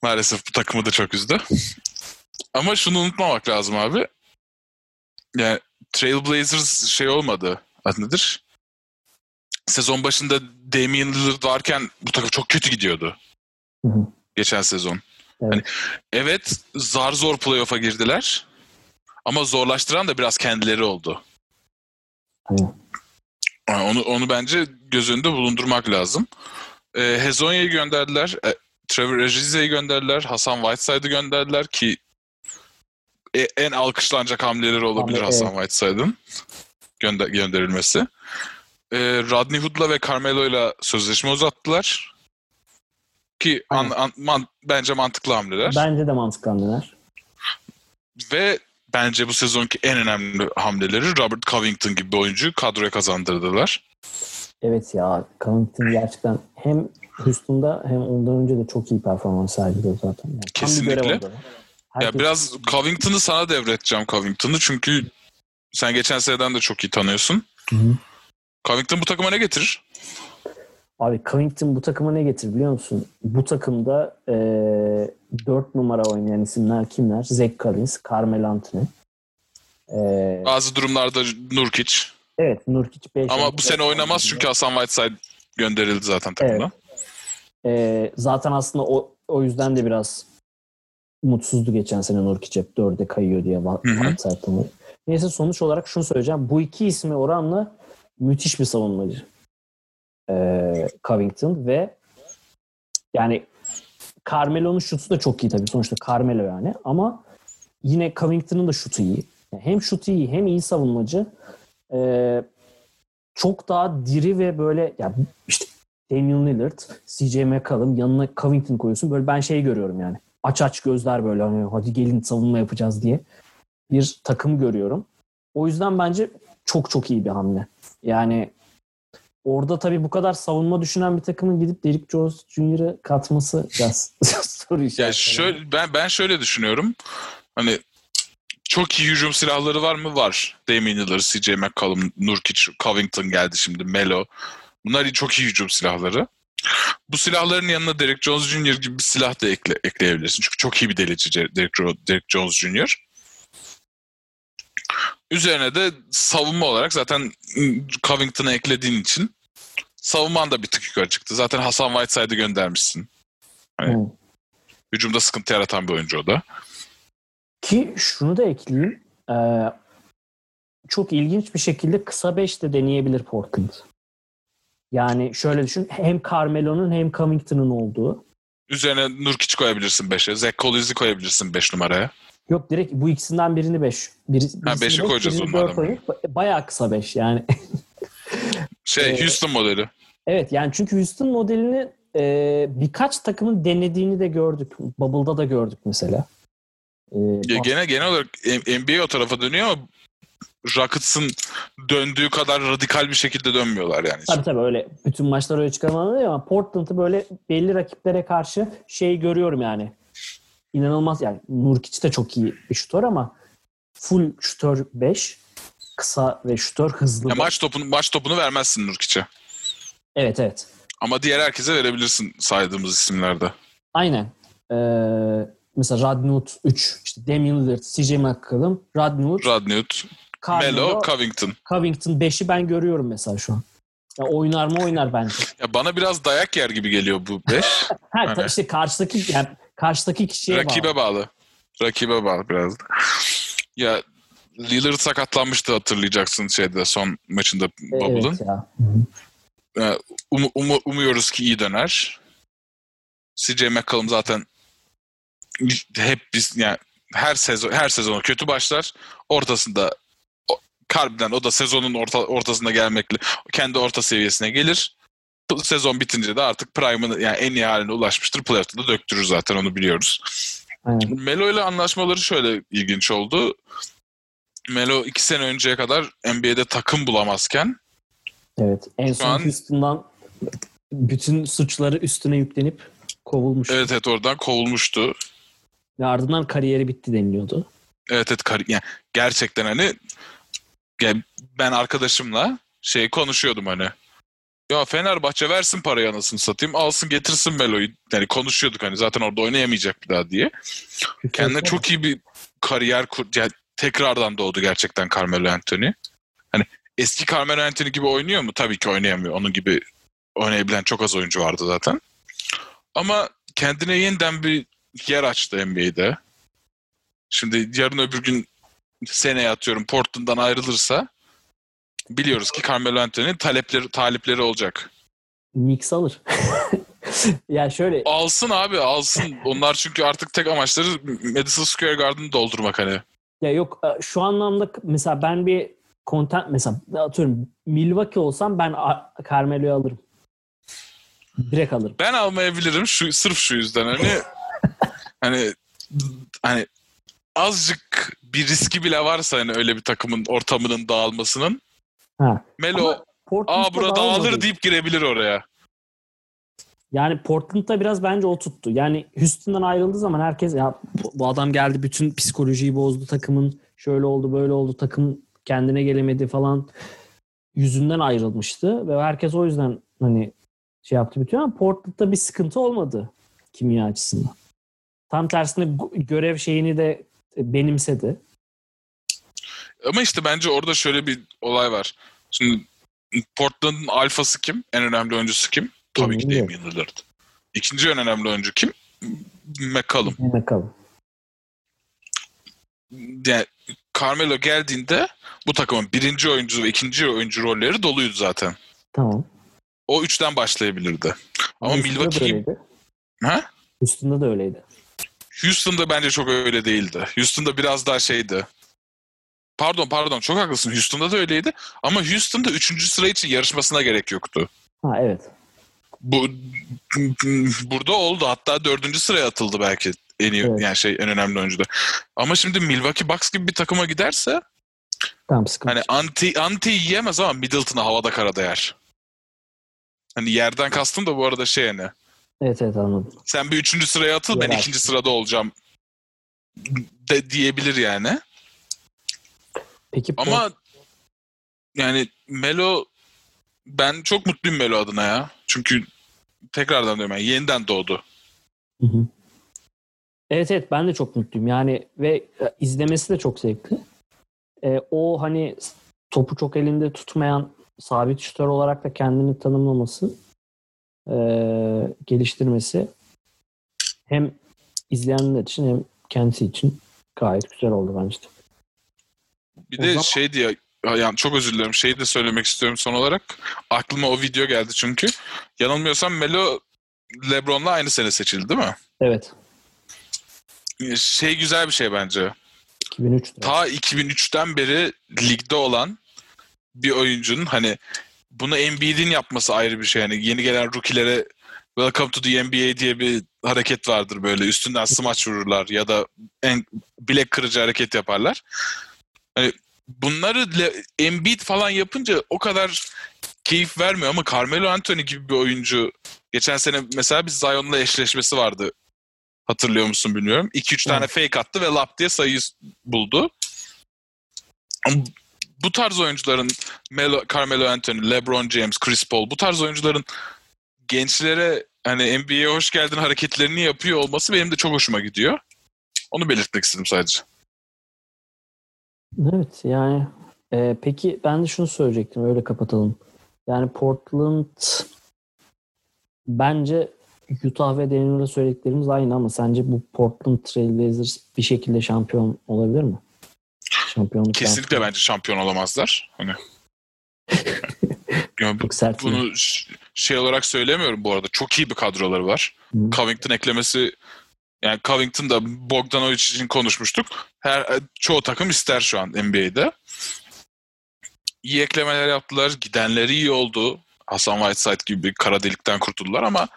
Speaker 2: Maalesef bu takımı da çok üzdü. Ama şunu unutmamak lazım abi. Yani Trailblazers şey olmadı. Adı nedir? Sezon başında Damian Lillard varken bu takım çok kötü gidiyordu.
Speaker 1: Hı hı.
Speaker 2: Geçen sezon.
Speaker 1: Evet.
Speaker 2: Hani, evet zar zor playoff'a girdiler. Ama zorlaştıran da biraz kendileri oldu.
Speaker 1: Aynen.
Speaker 2: Yani onu onu bence göz önünde bulundurmak lazım. E, Hezonya'yı gönderdiler. E, Trevor Arize'yi gönderdiler. Hasan Whiteside'ı gönderdiler ki e, en alkışlanacak hamleleri olabilir
Speaker 1: Hamle,
Speaker 2: Hasan
Speaker 1: evet.
Speaker 2: Whiteside'ın gönder, gönderilmesi. E, Rodney Hood'la ve Carmelo'yla sözleşme uzattılar. Ki an, an- man- bence mantıklı hamleler.
Speaker 1: Bence de mantıklı hamleler.
Speaker 2: Ve bence bu sezonki en önemli hamleleri Robert Covington gibi bir oyuncuyu kadroya kazandırdılar.
Speaker 1: Evet ya Covington gerçekten hem Houston'da hem ondan önce de çok iyi performans sergiliyor zaten. Yani
Speaker 2: Kesinlikle.
Speaker 1: orada.
Speaker 2: Ya
Speaker 1: Herkes-
Speaker 2: biraz Covington'ı sana devredeceğim Covington'ı çünkü sen geçen seneden de çok iyi tanıyorsun.
Speaker 1: Hı hı.
Speaker 2: Covington bu takıma ne getirir?
Speaker 1: Abi Covington bu takıma ne getir biliyor musun? Bu takımda e, 4 numara oynayan isimler kimler? Zach Collins, Carmelo Anthony. E,
Speaker 2: Bazı durumlarda Nurkic
Speaker 1: evet Nurkic 5.
Speaker 2: ama bu sene oynamaz çünkü Hasan Whiteside gönderildi zaten takımdan.
Speaker 1: E, zaten aslında o, o yüzden de biraz mutsuzdu geçen sene Nurkic hep 4'e kayıyor diye. WhatsApp'tan. Neyse sonuç olarak şunu söyleyeceğim. Bu iki ismi oranla müthiş bir savunmacı. Ee, Covington ve yani Carmelo'nun şutu da çok iyi tabii. Sonuçta Carmelo yani. Ama yine Covington'ın da şutu iyi. Yani hem şutu iyi hem iyi savunmacı. Ee, çok daha diri ve böyle yani işte Damian Lillard, CJ McCollum yanına Covington koyuyorsun. Böyle ben şey görüyorum yani. Aç aç gözler böyle hani hadi gelin savunma yapacağız diye bir takım görüyorum. O yüzden bence çok çok iyi bir hamle. Yani orada tabii bu kadar savunma düşünen bir takımın gidip Derrick Jones Jr.'ı katması biraz soru işareti.
Speaker 2: Ya şöyle, ben, ben şöyle düşünüyorum. Hani çok iyi hücum silahları var mı? Var. Damian Lillard, CJ McCollum, Nurkic, Covington geldi şimdi, Melo. Bunlar çok iyi hücum silahları. Bu silahların yanına Derek Jones Jr. gibi bir silah da ekle, ekleyebilirsin. Çünkü çok iyi bir delici Derek, Derek Jones Jr. Üzerine de savunma olarak zaten Covington'ı eklediğin için savunman da bir tık yukarı çıktı. Zaten Hasan Whiteside'ı göndermişsin. Hani, hmm. Hücumda sıkıntı yaratan bir oyuncu o da.
Speaker 1: Ki şunu da ekleyeyim. Ee, çok ilginç bir şekilde kısa 5 de deneyebilir Portland. Yani şöyle düşün. Hem Carmelo'nun hem Covington'ın olduğu.
Speaker 2: Üzerine Nurkic koyabilirsin 5'e. Zach Collins'i koyabilirsin 5 numaraya.
Speaker 1: Yok direkt bu ikisinden birini 5. Bir,
Speaker 2: ha 5'i koyacağız onlardan.
Speaker 1: Bayağı kısa 5 yani.
Speaker 2: şey ee, Houston modeli.
Speaker 1: Evet yani çünkü Houston modelini e, birkaç takımın denediğini de gördük. Bubble'da da gördük mesela.
Speaker 2: Ee, ya gene genel olarak NBA o tarafa dönüyor ama Rockets'ın döndüğü kadar radikal bir şekilde dönmüyorlar yani.
Speaker 1: Tabii tabii öyle. Bütün maçlar öyle çıkarmalı ama Portland'ı böyle belli rakiplere karşı şey görüyorum yani. İnanılmaz yani Nurkic de çok iyi bir şutör ama full şutör 5 kısa ve şutör hızlı.
Speaker 2: Ya maç topunu maç topunu vermezsin Nurkic'e.
Speaker 1: Evet evet.
Speaker 2: Ama diğer herkese verebilirsin saydığımız isimlerde.
Speaker 1: Aynen. Ee, mesela Radnut 3, işte Damian Lillard, CJ McCollum, Radnut,
Speaker 2: Radnut, Melo, Covington.
Speaker 1: Covington 5'i ben görüyorum mesela şu an. Ya oynar mı oynar bence.
Speaker 2: Ya bana biraz dayak yer gibi geliyor bu 5.
Speaker 1: ha hani. işte karşıdaki yani karşıdaki kişiye
Speaker 2: Rakibe bağlı. bağlı. Rakibe bağlı biraz da. Ya Lillard sakatlanmıştı hatırlayacaksın şeyde son maçında Bubble'ın. Evet. Um, um, umuyoruz ki iyi döner. CJ McCollum zaten hep biz yani her sezon her sezon kötü başlar. Ortasında harbiden o da sezonun orta, ortasında gelmekle kendi orta seviyesine gelir. Sezon bitince de artık prime'ın yani en iyi haline ulaşmıştır. Playoff'ta da döktürür zaten onu biliyoruz. Aynen. Melo ile anlaşmaları şöyle ilginç oldu. Melo iki sene önceye kadar NBA'de takım bulamazken
Speaker 1: Evet. En son an, Houston'dan bütün suçları üstüne yüklenip kovulmuş.
Speaker 2: Evet evet oradan kovulmuştu.
Speaker 1: Ve ardından kariyeri bitti deniliyordu.
Speaker 2: Evet evet kari- yani gerçekten hani yani ben arkadaşımla şey konuşuyordum hani. Ya Fenerbahçe versin parayı anasını satayım. Alsın getirsin Melo'yu. Yani konuşuyorduk hani zaten orada oynayamayacak bir daha diye. Kendine çok iyi bir kariyer kur yani tekrardan doğdu gerçekten Carmelo Anthony. Hani eski Carmelo Anthony gibi oynuyor mu? Tabii ki oynayamıyor. Onun gibi oynayabilen çok az oyuncu vardı zaten. Ama kendine yeniden bir yer açtı NBA'de. Şimdi yarın öbür gün seneye atıyorum Portland'dan ayrılırsa biliyoruz ki Carmelo Anthony'nin talepleri, talipleri olacak.
Speaker 1: Knicks alır. ya şöyle.
Speaker 2: Alsın abi alsın. Onlar çünkü artık tek amaçları Madison Square Garden'ı doldurmak hani.
Speaker 1: Ya yok e, şu anlamda mesela ben bir content mesela atıyorum Milwaukee olsam ben Carmelo'yu alırım. Direkt alırım.
Speaker 2: Ben almayabilirim şu sırf şu yüzden hani hani hani azıcık bir riski bile varsa hani öyle bir takımın ortamının dağılmasının ha. Melo aa burada dağılır deyip girebilir oraya.
Speaker 1: Yani Portland'da biraz bence o tuttu. Yani Houston'dan ayrıldığı zaman herkes ya bu adam geldi bütün psikolojiyi bozdu takımın. Şöyle oldu böyle oldu takım kendine gelemedi falan yüzünden ayrılmıştı ve herkes o yüzden hani şey yaptı bütün ama Portland'da bir sıkıntı olmadı kimya açısından. Tam tersine görev şeyini de benimsedi.
Speaker 2: Ama işte bence orada şöyle bir olay var. Şimdi Portland'ın alfası kim? En önemli oyuncusu kim? Tabii ki Damian Lillard. İkinci en önemli oyuncu kim? McCollum.
Speaker 1: McCollum.
Speaker 2: Yani Carmelo geldiğinde bu takımın birinci oyuncu ve ikinci oyuncu rolleri doluydu zaten.
Speaker 1: Tamam.
Speaker 2: O üçten başlayabilirdi. Ama
Speaker 1: da
Speaker 2: Milwaukee... Ha?
Speaker 1: Houston'da da öyleydi.
Speaker 2: Houston'da bence çok öyle değildi. Houston'da biraz daha şeydi. Pardon pardon çok haklısın. Houston'da da öyleydi. Ama Houston'da üçüncü sıra için yarışmasına gerek yoktu.
Speaker 1: Ha evet.
Speaker 2: Bu burada oldu. Hatta dördüncü sıraya atıldı belki en iyi
Speaker 1: Evet.
Speaker 2: yani şey en önemli oyuncuda. Ama şimdi Milwaukee Bucks gibi bir takıma giderse
Speaker 1: Tamam sıkıntı.
Speaker 2: hani anti anti yiyemez ama Middleton'a havada karada yer. Hani yerden kastım da bu arada şey hani.
Speaker 1: Evet evet anladım.
Speaker 2: Sen bir üçüncü sıraya atıl ben ikinci sırada olacağım de diyebilir yani.
Speaker 1: Peki
Speaker 2: Ama yani Melo ben çok mutluyum Melo adına ya. Çünkü tekrardan diyorum yani yeniden doğdu.
Speaker 1: Hı hı. Evet evet ben de çok mutluyum. Yani ve e, izlemesi de çok zevkli. E, o hani topu çok elinde tutmayan sabit şutör olarak da kendini tanımlaması, e, geliştirmesi hem izleyenler için hem kendisi için gayet güzel oldu bence de.
Speaker 2: Bir
Speaker 1: O
Speaker 2: de
Speaker 1: zaman-
Speaker 2: şey diye yani çok özür dilerim şeyi de söylemek istiyorum son olarak. Aklıma o video geldi çünkü. Yanılmıyorsam Melo LeBron'la aynı sene seçildi değil mi?
Speaker 1: Evet.
Speaker 2: Şey güzel bir şey bence.
Speaker 1: 2003 'tü.
Speaker 2: Ta 2003'ten beri ligde olan bir oyuncunun hani bunu Embiid'in yapması ayrı bir şey. Yani yeni gelen rookilere Welcome to the NBA diye bir hareket vardır böyle. Üstünden smaç vururlar ya da en bilek kırıcı hareket yaparlar. Hani bunları Embiid falan yapınca o kadar keyif vermiyor ama Carmelo Anthony gibi bir oyuncu geçen sene mesela bir Zion'la eşleşmesi vardı. Hatırlıyor musun bilmiyorum. 2-3 tane fake attı ve lap diye sayı buldu. Ama bu tarz oyuncuların Melo, Carmelo Anthony, LeBron James, Chris Paul bu tarz oyuncuların gençlere hani NBA'ye hoş geldin hareketlerini yapıyor olması benim de çok hoşuma gidiyor. Onu belirtmek istedim sadece.
Speaker 1: Evet yani e, peki ben de şunu söyleyecektim öyle kapatalım. Yani Portland bence Utah ve Denver'da söylediklerimiz aynı ama sence bu Portland Trail Blazers bir şekilde şampiyon olabilir mi? Şampiyonluk
Speaker 2: Kesinlikle bence şampiyon olamazlar. Hani Ya bu-
Speaker 1: sert.
Speaker 2: bunu şey olarak söylemiyorum bu arada. Çok iyi bir kadroları var.
Speaker 1: Hı.
Speaker 2: Covington eklemesi yani Covington da Bogdanovic için konuşmuştuk. Her çoğu takım ister şu an NBA'de. İyi eklemeler yaptılar. Gidenleri iyi oldu. Hasan Whiteside gibi bir kara delikten kurtuldular ama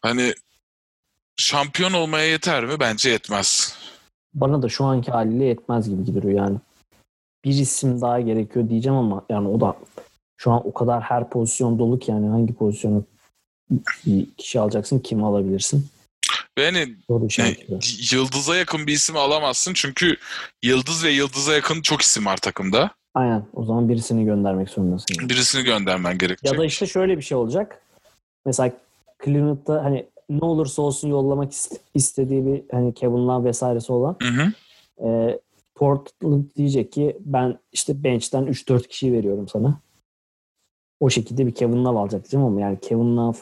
Speaker 2: hani şampiyon olmaya yeter mi? Bence yetmez.
Speaker 1: Bana da şu anki haliyle yetmez gibi duruyor yani. Bir isim daha gerekiyor diyeceğim ama yani o da şu an o kadar her pozisyon dolu ki yani hangi pozisyonu kişi alacaksın kimi alabilirsin?
Speaker 2: Ve hani. Yani yıldıza yakın bir isim alamazsın çünkü yıldız ve yıldıza yakın çok isim var takımda.
Speaker 1: Aynen. O zaman birisini göndermek zorundasın. yani.
Speaker 2: Birisini göndermen gerekecek.
Speaker 1: Ya da işte şöyle bir şey olacak. Mesela Cleveland'da hani ne olursa olsun yollamak ist- istediği bir hani Kevin Love vesairesi olan
Speaker 2: Hı hı.
Speaker 1: e, Portland diyecek ki ben işte bench'ten 3-4 kişiyi veriyorum sana. O şekilde bir Kevin Love alacak diyeceğim ama yani Kevin Love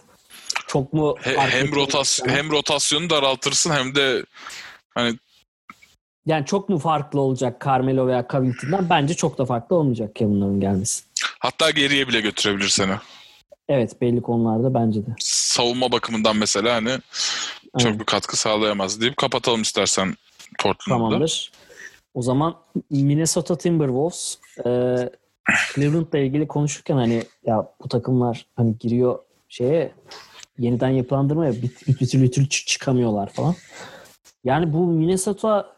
Speaker 1: çok mu
Speaker 2: He- hem rotasyon hem rotasyonu daraltırsın hem de hani
Speaker 1: yani çok mu farklı olacak Carmelo veya Covington'dan? Bence çok da farklı olmayacak Kevin Love'ın gelmesi.
Speaker 2: hatta geriye bile götürebilir seni.
Speaker 1: Evet belli konularda bence de.
Speaker 2: Savunma bakımından mesela hani çok
Speaker 1: Aynen.
Speaker 2: bir katkı sağlayamaz deyip kapatalım istersen Portland'da.
Speaker 1: Tamamdır. O zaman Minnesota Timberwolves e, Cleveland'la ilgili konuşurken hani ya bu takımlar hani giriyor şeye yeniden yapılandırmaya bir, bir, bir türlü bir türlü çı- çıkamıyorlar falan. Yani bu Minnesota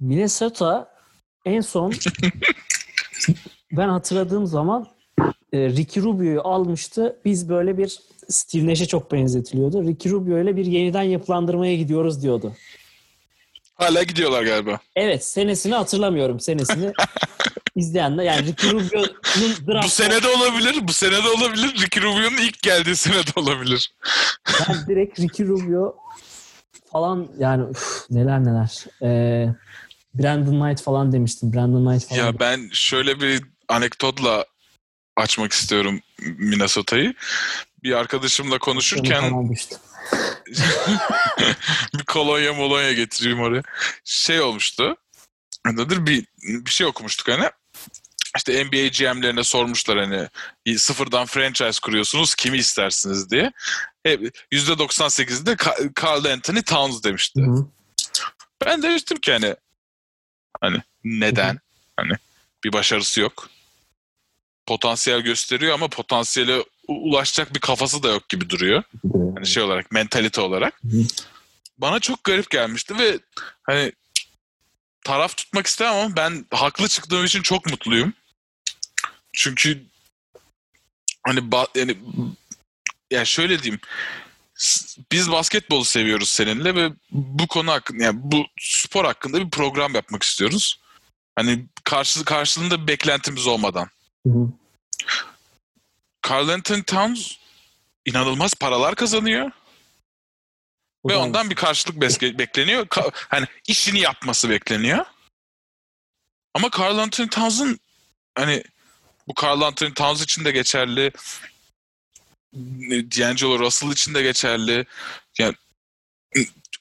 Speaker 1: Minnesota en son ben hatırladığım zaman e, Ricky Rubio'yu almıştı. Biz böyle bir Steve Nash'e çok benzetiliyordu. Ricky Rubio ile bir yeniden yapılandırmaya gidiyoruz diyordu.
Speaker 2: Hala gidiyorlar galiba.
Speaker 1: Evet senesini hatırlamıyorum senesini. izleyenler yani Ricky Rubio'nun
Speaker 2: Bu
Speaker 1: draft
Speaker 2: sene de olabilir. Bu sene de olabilir. Ricky Rubio'nun ilk geldiği sene de olabilir.
Speaker 1: ben direkt Ricky Rubio falan yani üf, neler neler. Ee, Brandon Knight falan demiştim. Brandon Knight falan.
Speaker 2: Ya ben şöyle bir anekdotla açmak istiyorum Minnesota'yı. Bir arkadaşımla konuşurken bir kolonya molonya getireyim oraya. Şey olmuştu. nedir bir, bir şey okumuştuk hani. İşte NBA GM'lerine sormuşlar hani sıfırdan franchise kuruyorsunuz kimi istersiniz diye. Hep %98'de Ka- Carl Anthony Towns demişti.
Speaker 1: Hı hı.
Speaker 2: Ben demiştim ki hani hani neden? Hani bir başarısı yok. Potansiyel gösteriyor ama potansiyele ulaşacak bir kafası da yok gibi duruyor. Hani şey olarak, mentalite olarak.
Speaker 1: Hı hı.
Speaker 2: Bana çok garip gelmişti ve hani taraf tutmak istemem ama ben haklı çıktığım için çok mutluyum. Çünkü hani ba- yani yani şöyle diyeyim biz basketbolu seviyoruz seninle ve bu konu hakkında yani bu spor hakkında bir program yapmak istiyoruz. Hani karşı karşılığında bir beklentimiz olmadan.
Speaker 1: Hı hı.
Speaker 2: Carl Anthony Towns inanılmaz paralar kazanıyor
Speaker 1: Bu
Speaker 2: ve
Speaker 1: da
Speaker 2: ondan bir karşılık beske- bekleniyor. Ka- hani işini yapması bekleniyor. Ama Carl Anthony Towns'ın hani bu Carl Anthony Towns için de geçerli. D'Angelo Russell için de geçerli. Yani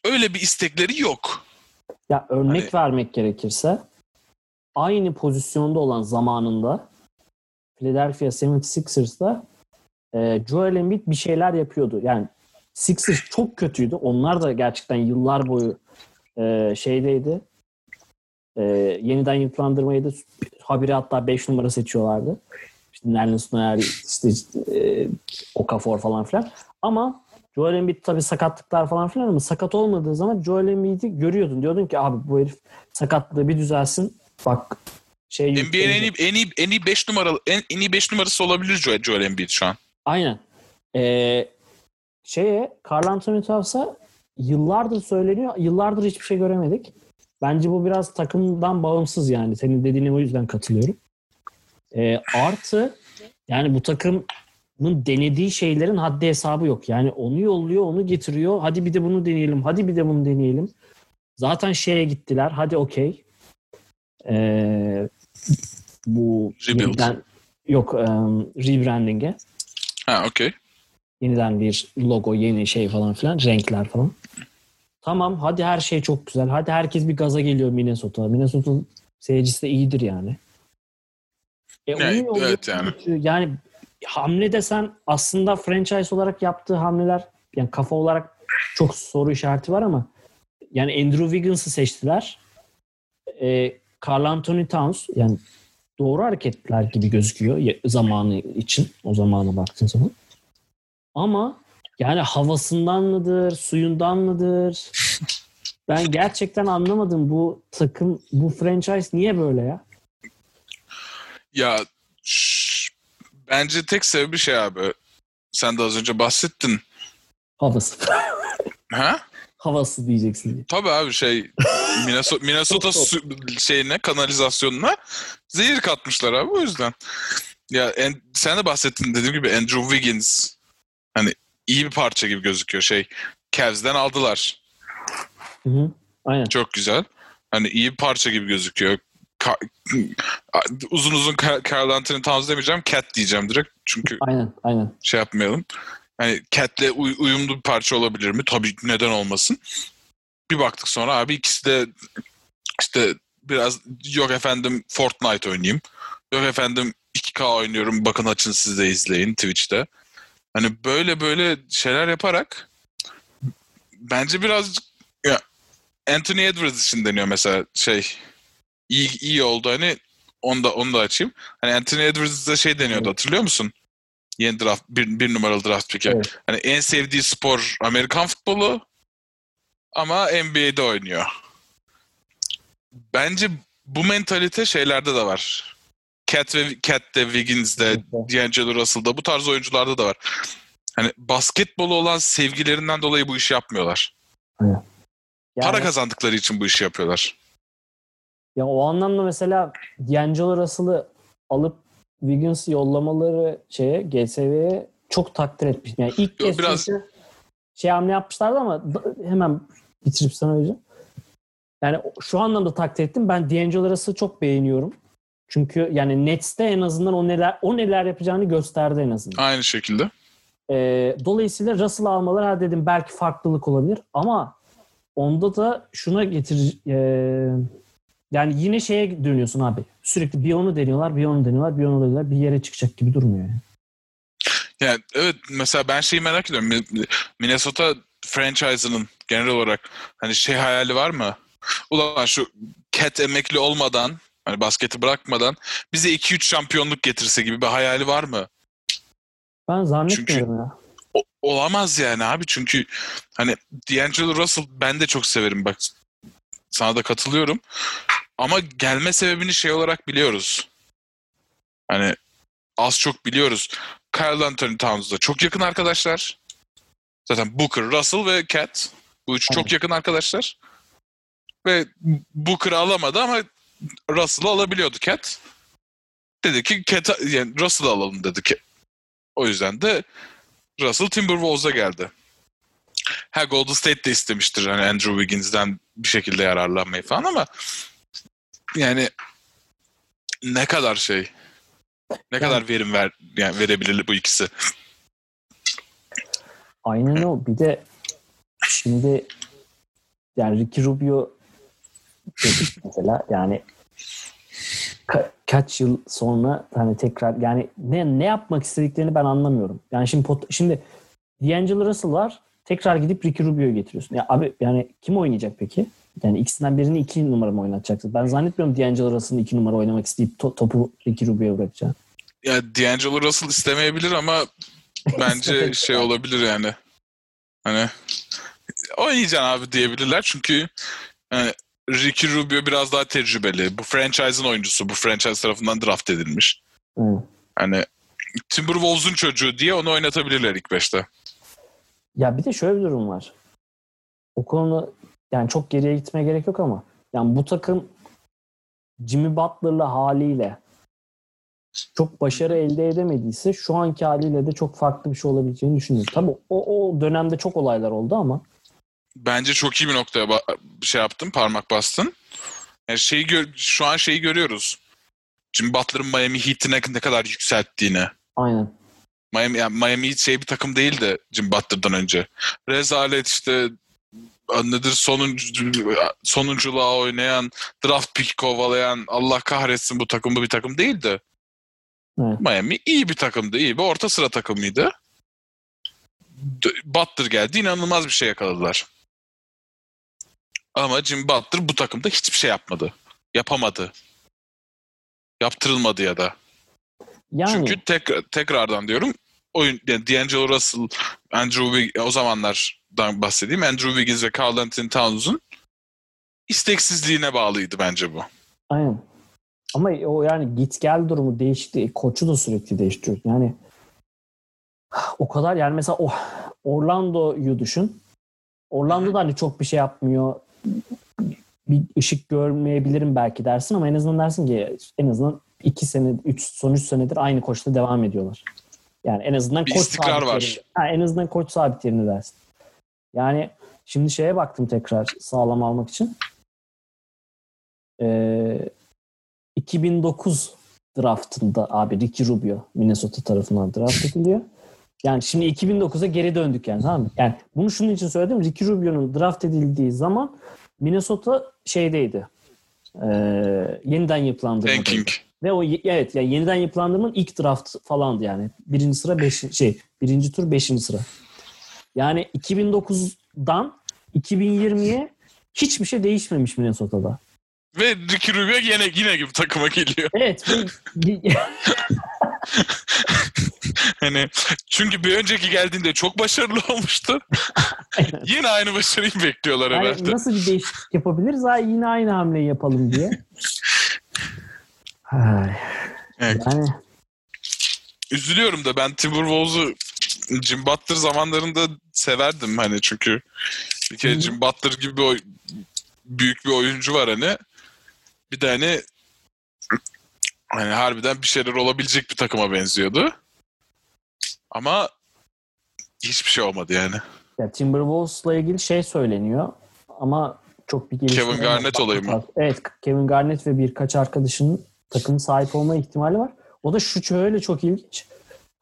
Speaker 2: öyle bir istekleri yok.
Speaker 1: Ya örnek
Speaker 2: Hani-
Speaker 1: vermek gerekirse aynı pozisyonda olan zamanında Philadelphia 76ers'da e, Joel Embiid bir şeyler yapıyordu. Yani Sixers çok kötüydü. Onlar da gerçekten yıllar boyu e, şeydeydi. E, yeniden yapılandırmayı da habire hatta 5 numara seçiyorlardı. İşte Nerlens Noel, işte e, Okafor falan filan. Ama Joel Embiid tabii sakatlıklar falan filan ama sakat olmadığı zaman Joel Embiid'i görüyordun. Diyordun ki abi bu herif sakatlığı bir düzelsin. Bak şey
Speaker 2: NBA'nin en iyi en iyi en iyi 5 numaralı en, en iyi 5 numarası olabilir Joel, Joel Embiid şu an.
Speaker 1: Aynen. Ee, şeye Carl Anthony Towns'a yıllardır söyleniyor. Yıllardır hiçbir şey göremedik. Bence bu biraz takımdan bağımsız yani. Senin dediğine o yüzden katılıyorum. Ee, artı yani bu takımın denediği şeylerin haddi hesabı yok. Yani onu yolluyor, onu getiriyor. Hadi bir de bunu deneyelim. Hadi bir de bunu deneyelim. Zaten şeye gittiler. Hadi okey. Ee, bu
Speaker 2: Rebuild.
Speaker 1: yeniden- yok um, rebranding'e
Speaker 2: Ha okey.
Speaker 1: yeniden bir logo, yeni şey falan filan, renkler falan. Tamam hadi her şey çok güzel. Hadi herkes bir gaza geliyor Minnesota. Minnesota seyircisi de iyidir yani. E,
Speaker 2: Evet,
Speaker 1: yolluyor,
Speaker 2: evet yani.
Speaker 1: Yani hamle desen aslında franchise olarak yaptığı hamleler yani kafa olarak çok soru işareti var ama yani Andrew Wiggins'ı seçtiler. E, Carl Anthony Towns yani doğru hareketler gibi gözüküyor zamanı için. O zamana baktığın zaman. Ama yani havasından mıdır, suyundan mıdır? Ben gerçekten anlamadım bu takım, bu franchise niye böyle ya?
Speaker 2: Ya şş, bence tek sebebi şey abi. Sen de az önce bahsettin.
Speaker 1: Havası.
Speaker 2: Ha?
Speaker 1: Havası diyeceksin diye.
Speaker 2: Tabii abi şey Minnesota, Minnesota su, şeyine kanalizasyonuna zehir katmışlar abi o yüzden. Ya en, sen de bahsettin dediğim gibi Andrew Wiggins iyi bir parça gibi gözüküyor şey. Cavs'den aldılar.
Speaker 1: Hı hı. Aynen.
Speaker 2: Çok güzel. Hani iyi bir parça gibi gözüküyor. Ka- uzun uzun Carl Anthony Towns demeyeceğim. Cat diyeceğim direkt. Çünkü
Speaker 1: Aynen. Aynen.
Speaker 2: şey yapmayalım. Hani Cat'le uy- uyumlu bir parça olabilir mi? Tabii neden olmasın. Bir baktık sonra abi ikisi de işte biraz yok efendim Fortnite oynayayım. Yok efendim 2K oynuyorum bakın açın siz de izleyin Twitch'te. Hani böyle böyle şeyler yaparak bence birazcık ya Anthony Edwards için deniyor mesela şey iyi, iyi oldu hani onu da, onu da açayım. Hani Anthony Edwards'da şey deniyordu
Speaker 1: Evet.
Speaker 2: hatırlıyor musun? Yeni draft, bir, bir numaralı draft pick'e.
Speaker 1: Evet.
Speaker 2: Hani en sevdiği spor Amerikan futbolu ama NBA'de oynuyor. Bence bu mentalite şeylerde de var. Cat ve Cat'te, Wiggins'de. D'Angelo Russell'da bu tarz oyuncularda da var. Hani basketbolu olan sevgilerinden dolayı bu işi yapmıyorlar.
Speaker 1: Yani,
Speaker 2: Para kazandıkları için bu işi yapıyorlar.
Speaker 1: ya o anlamda mesela D'Angelo Russell'ı alıp Wiggins'i yollamaları şeye GSV'ye çok takdir etmiş. Yani ilk kez
Speaker 2: biraz-
Speaker 1: şey hamle yapmışlardı ama hemen bitirip sana vereceğim. Yani şu anlamda takdir ettim. Ben D'Angelo Russell'ı çok beğeniyorum. Çünkü yani Nets'te en azından o neler o neler yapacağını gösterdi en azından.
Speaker 2: Aynı şekilde.
Speaker 1: Ee, dolayısıyla Russell almaları ha dedim belki farklılık olabilir ama onda da şuna getir e, Yani yine şeye dönüyorsun abi. Sürekli bir onu deniyorlar, bir onu deniyorlar, bir onu deniyorlar. Bir yere çıkacak gibi durmuyor yani.
Speaker 2: Yani evet mesela ben şeyi merak ediyorum. Mi- Minnesota franchise'ının genel olarak hani şey hayali var mı? Ulan şu Cat emekli olmadan hani basketi bırakmadan bize 2-3 şampiyonluk getirse gibi bir hayali var mı?
Speaker 1: Ben zannetmiyorum ya.
Speaker 2: O- olamaz yani abi çünkü hani D'Angelo Russell ben de çok severim bak sana da katılıyorum ama gelme sebebini şey olarak biliyoruz. Hani az çok biliyoruz. Kyle Anthony Towns'da çok yakın arkadaşlar. Zaten Booker, Russell ve Cat. Bu üç çok
Speaker 1: Evet.
Speaker 2: yakın arkadaşlar. Ve Booker'ı alamadı ama Russell'ı alabiliyordu Cat. Dedi ki Cat, yani Russell'ı alalım dedi ki. O yüzden de Russell Timberwolves'a geldi. Ha Golden State de istemiştir hani Andrew Wiggins'den bir şekilde yararlanmayı falan ama yani ne kadar şey ne kadar verim ver yani verebilir bu ikisi.
Speaker 1: Aynen o. Bir de şimdi yani Ricky Rubio mesela yani ka- kaç yıl sonra hani tekrar yani ne ne yapmak istediklerini ben anlamıyorum. Yani şimdi pot- şimdi D'Angelo Russell var. Tekrar gidip Ricky Rubio'yu getiriyorsun. Ya abi yani kim oynayacak peki? Yani ikisinden birini iki numara mı oynatacaksın? Ben zannetmiyorum D'Angelo Russell'ın iki numara oynamak isteyip to- topu Ricky Rubio'ya bırakacağını.
Speaker 2: Ya D'Angelo Russell istemeyebilir ama bence şey olabilir yani. Hani oynayacaksın abi diyebilirler çünkü hani Ricky Rubio biraz daha tecrübeli. Bu franchise'ın oyuncusu. Bu franchise tarafından draft edilmiş.
Speaker 1: Hı.
Speaker 2: Hani Timberwolves'un çocuğu diye onu oynatabilirler ilk beşte.
Speaker 1: Ya bir de şöyle bir durum var. O konuda yani çok geriye gitmeye gerek yok ama yani bu takım Jimmy Butler'la haliyle çok başarı elde edemediyse şu anki haliyle de çok farklı bir şey olabileceğini düşünüyorum. Tabii o, o dönemde çok olaylar oldu ama
Speaker 2: Bence çok iyi bir noktaya şey yaptın, parmak bastın. Yani şeyi gör- şu an şeyi görüyoruz. Jimmy Butler'ın Miami Heat'i ne, kadar yükselttiğini.
Speaker 1: aynen.
Speaker 2: Miami, yani Miami Heat şey bir takım değildi Jimmy Butler'dan önce. Rezalet işte nedir sonuncu, sonunculuğa oynayan, draft pick kovalayan, Allah kahretsin bu takım bu bir takım değildi.
Speaker 1: Evet.
Speaker 2: Miami iyi bir takımdı, iyi bir orta sıra takımıydı. Butler geldi, inanılmaz bir şey yakaladılar. Ama Jimmy Butler bu takımda hiçbir şey yapmadı. Yapamadı. Yaptırılmadı ya da.
Speaker 1: Yani
Speaker 2: Çünkü tekrar, tekrardan diyorum oyun yani D'Angelo Russell, Andrew Wig- o zamanlardan bahsedeyim. Andrew Wiggins ve Carl Anthony Towns'un isteksizliğine bağlıydı bence bu.
Speaker 1: aynen. Ama o yani git gel durumu değişti. Koçu da sürekli değiştiriyor. Yani o kadar yani mesela o Orlando'yu düşün. Orlando da hani çok bir şey yapmıyor. Bir ışık görmeyebilirim belki dersin ama en azından dersin ki en azından iki sene, üç, son üç senedir aynı koçla devam ediyorlar. Yani en azından
Speaker 2: Bir
Speaker 1: koç
Speaker 2: istikrar
Speaker 1: sabit
Speaker 2: var.
Speaker 1: yerinde. Ha, en azından koç sabit yerinde dersin. Yani şimdi şeye baktım tekrar sağlam almak için. Ee, 2009 draftında abi Ricky Rubio Minnesota tarafından draft ediliyor. Yani şimdi 2009'a geri döndük yani tamam mı? Yani bunu şunun için söyledim. Ricky Rubio'nun draft edildiği zaman Minnesota şeydeydi. Ee, yeniden yapılandırmadaydı.
Speaker 2: Tanking.
Speaker 1: Ve o evet yani yeniden yapılandırmanın ilk draft falandı yani. Birinci sıra beş, şey birinci tur beşinci sıra. Yani 2009'dan 2020'ye hiçbir şey değişmemiş Minnesota'da.
Speaker 2: Ve Ricky Rubio yine yine gibi takıma geliyor.
Speaker 1: Evet.
Speaker 2: Hani çünkü bir önceki geldiğinde çok başarılı olmuştu. yine aynı başarıyı bekliyorlar
Speaker 1: yani
Speaker 2: herhalde.
Speaker 1: nasıl bir değişiklik yapabiliriz? Ha, yine aynı hamleyi yapalım diye.
Speaker 2: Evet.
Speaker 1: yani
Speaker 2: Üzülüyorum da ben Timberwolves'u Jim Butler zamanlarında severdim hani çünkü bir kere. Jim Butler gibi bir oy- büyük bir oyuncu var hani bir de hani hani harbiden bir şeyler olabilecek bir takıma benziyordu. Ama hiçbir şey olmadı yani.
Speaker 1: ya Timberwolves'la ilgili şey söyleniyor ama çok bir gelişme
Speaker 2: Kevin. Garnett olayı mı?
Speaker 1: Evet, Kevin Garnett ve birkaç arkadaşının takım sahip olma ihtimali var. O da şu şöyle çok ilginç.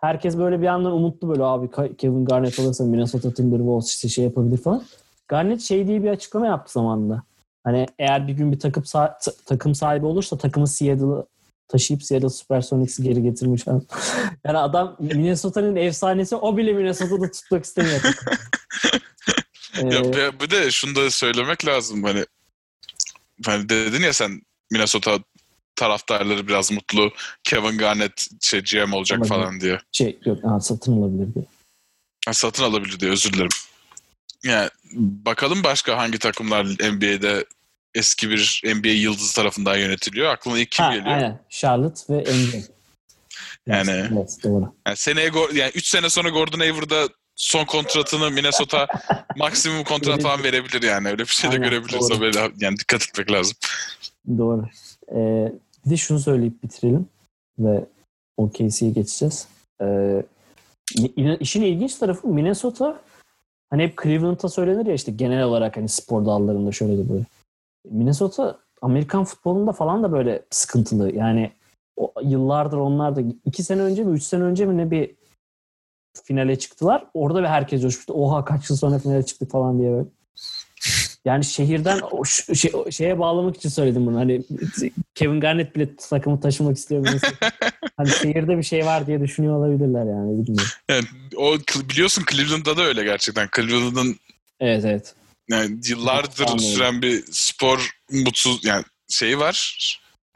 Speaker 1: Herkes böyle bir yandan umutlu böyle abi Kevin Garnett olursa Minnesota Timberwolves işte şey yapabilir falan. Garnett şey diye bir açıklama yaptı zamanında. Hani eğer bir gün bir takım sa- ta- takım sahibi olursa takımı Seattle'ı taşıyıp Seattle Supersonics'i geri getirmiş. yani adam Minnesota'nın efsanesi o bile Minnesota'da tutmak istemiyor.
Speaker 2: Ya bir- bir de şunu da söylemek lazım hani hani dedin ya sen Minnesota taraftarları biraz mutlu. Kevin Garnett şey GM olacak
Speaker 1: Olabilir.
Speaker 2: falan diye.
Speaker 1: şey yok ha, satın alabilir diye.
Speaker 2: Ha, satın alabilir diye özür dilerim. Yani bakalım başka hangi takımlar NBA'de eski bir NBA yıldızı tarafından yönetiliyor. Aklına ilk kim
Speaker 1: Ha,
Speaker 2: geliyor?
Speaker 1: aynen. Charlotte ve NBA.
Speaker 2: Yani-
Speaker 1: Evet doğru.
Speaker 2: Yani seneye yani 3 sene sonra Gordon Hayward'a son kontratını Minnesota maksimum kontrat falan verebilir yani. Öyle bir şey de
Speaker 1: Aynen,
Speaker 2: görebiliriz.
Speaker 1: doğru.
Speaker 2: Böyle, yani dikkat etmek lazım.
Speaker 1: Doğru. Ee, bir de şunu söyleyip bitirelim ve OKC'ye geçeceğiz. Ee, işin ilginç tarafı Minnesota hani hep Cleveland'a söylenir ya işte genel olarak hani spor dallarında şöyle de böyle. Minnesota Amerikan futbolunda falan da böyle sıkıntılı. Yani o, yıllardır onlar da iki sene önce mi üç sene önce mi ne bir finale çıktılar. Orada bir herkes coşmuştu. Oha kaç yıl sonra finale çıktık falan diye böyle. Yani şehirden o şey, şeye bağlamak için söyledim bunu. Hani Kevin Garnett bile takımı taşımak istiyor. Hani şehirde bir şey var diye düşünüyor olabilirler yani. Bilmiyorum.
Speaker 2: Yani o biliyorsun Cleveland'da da öyle gerçekten. Cleveland'ın
Speaker 1: Evet evet.
Speaker 2: Yani yıllardır
Speaker 1: Anladım.
Speaker 2: süren bir spor mutsuz yani şeyi var.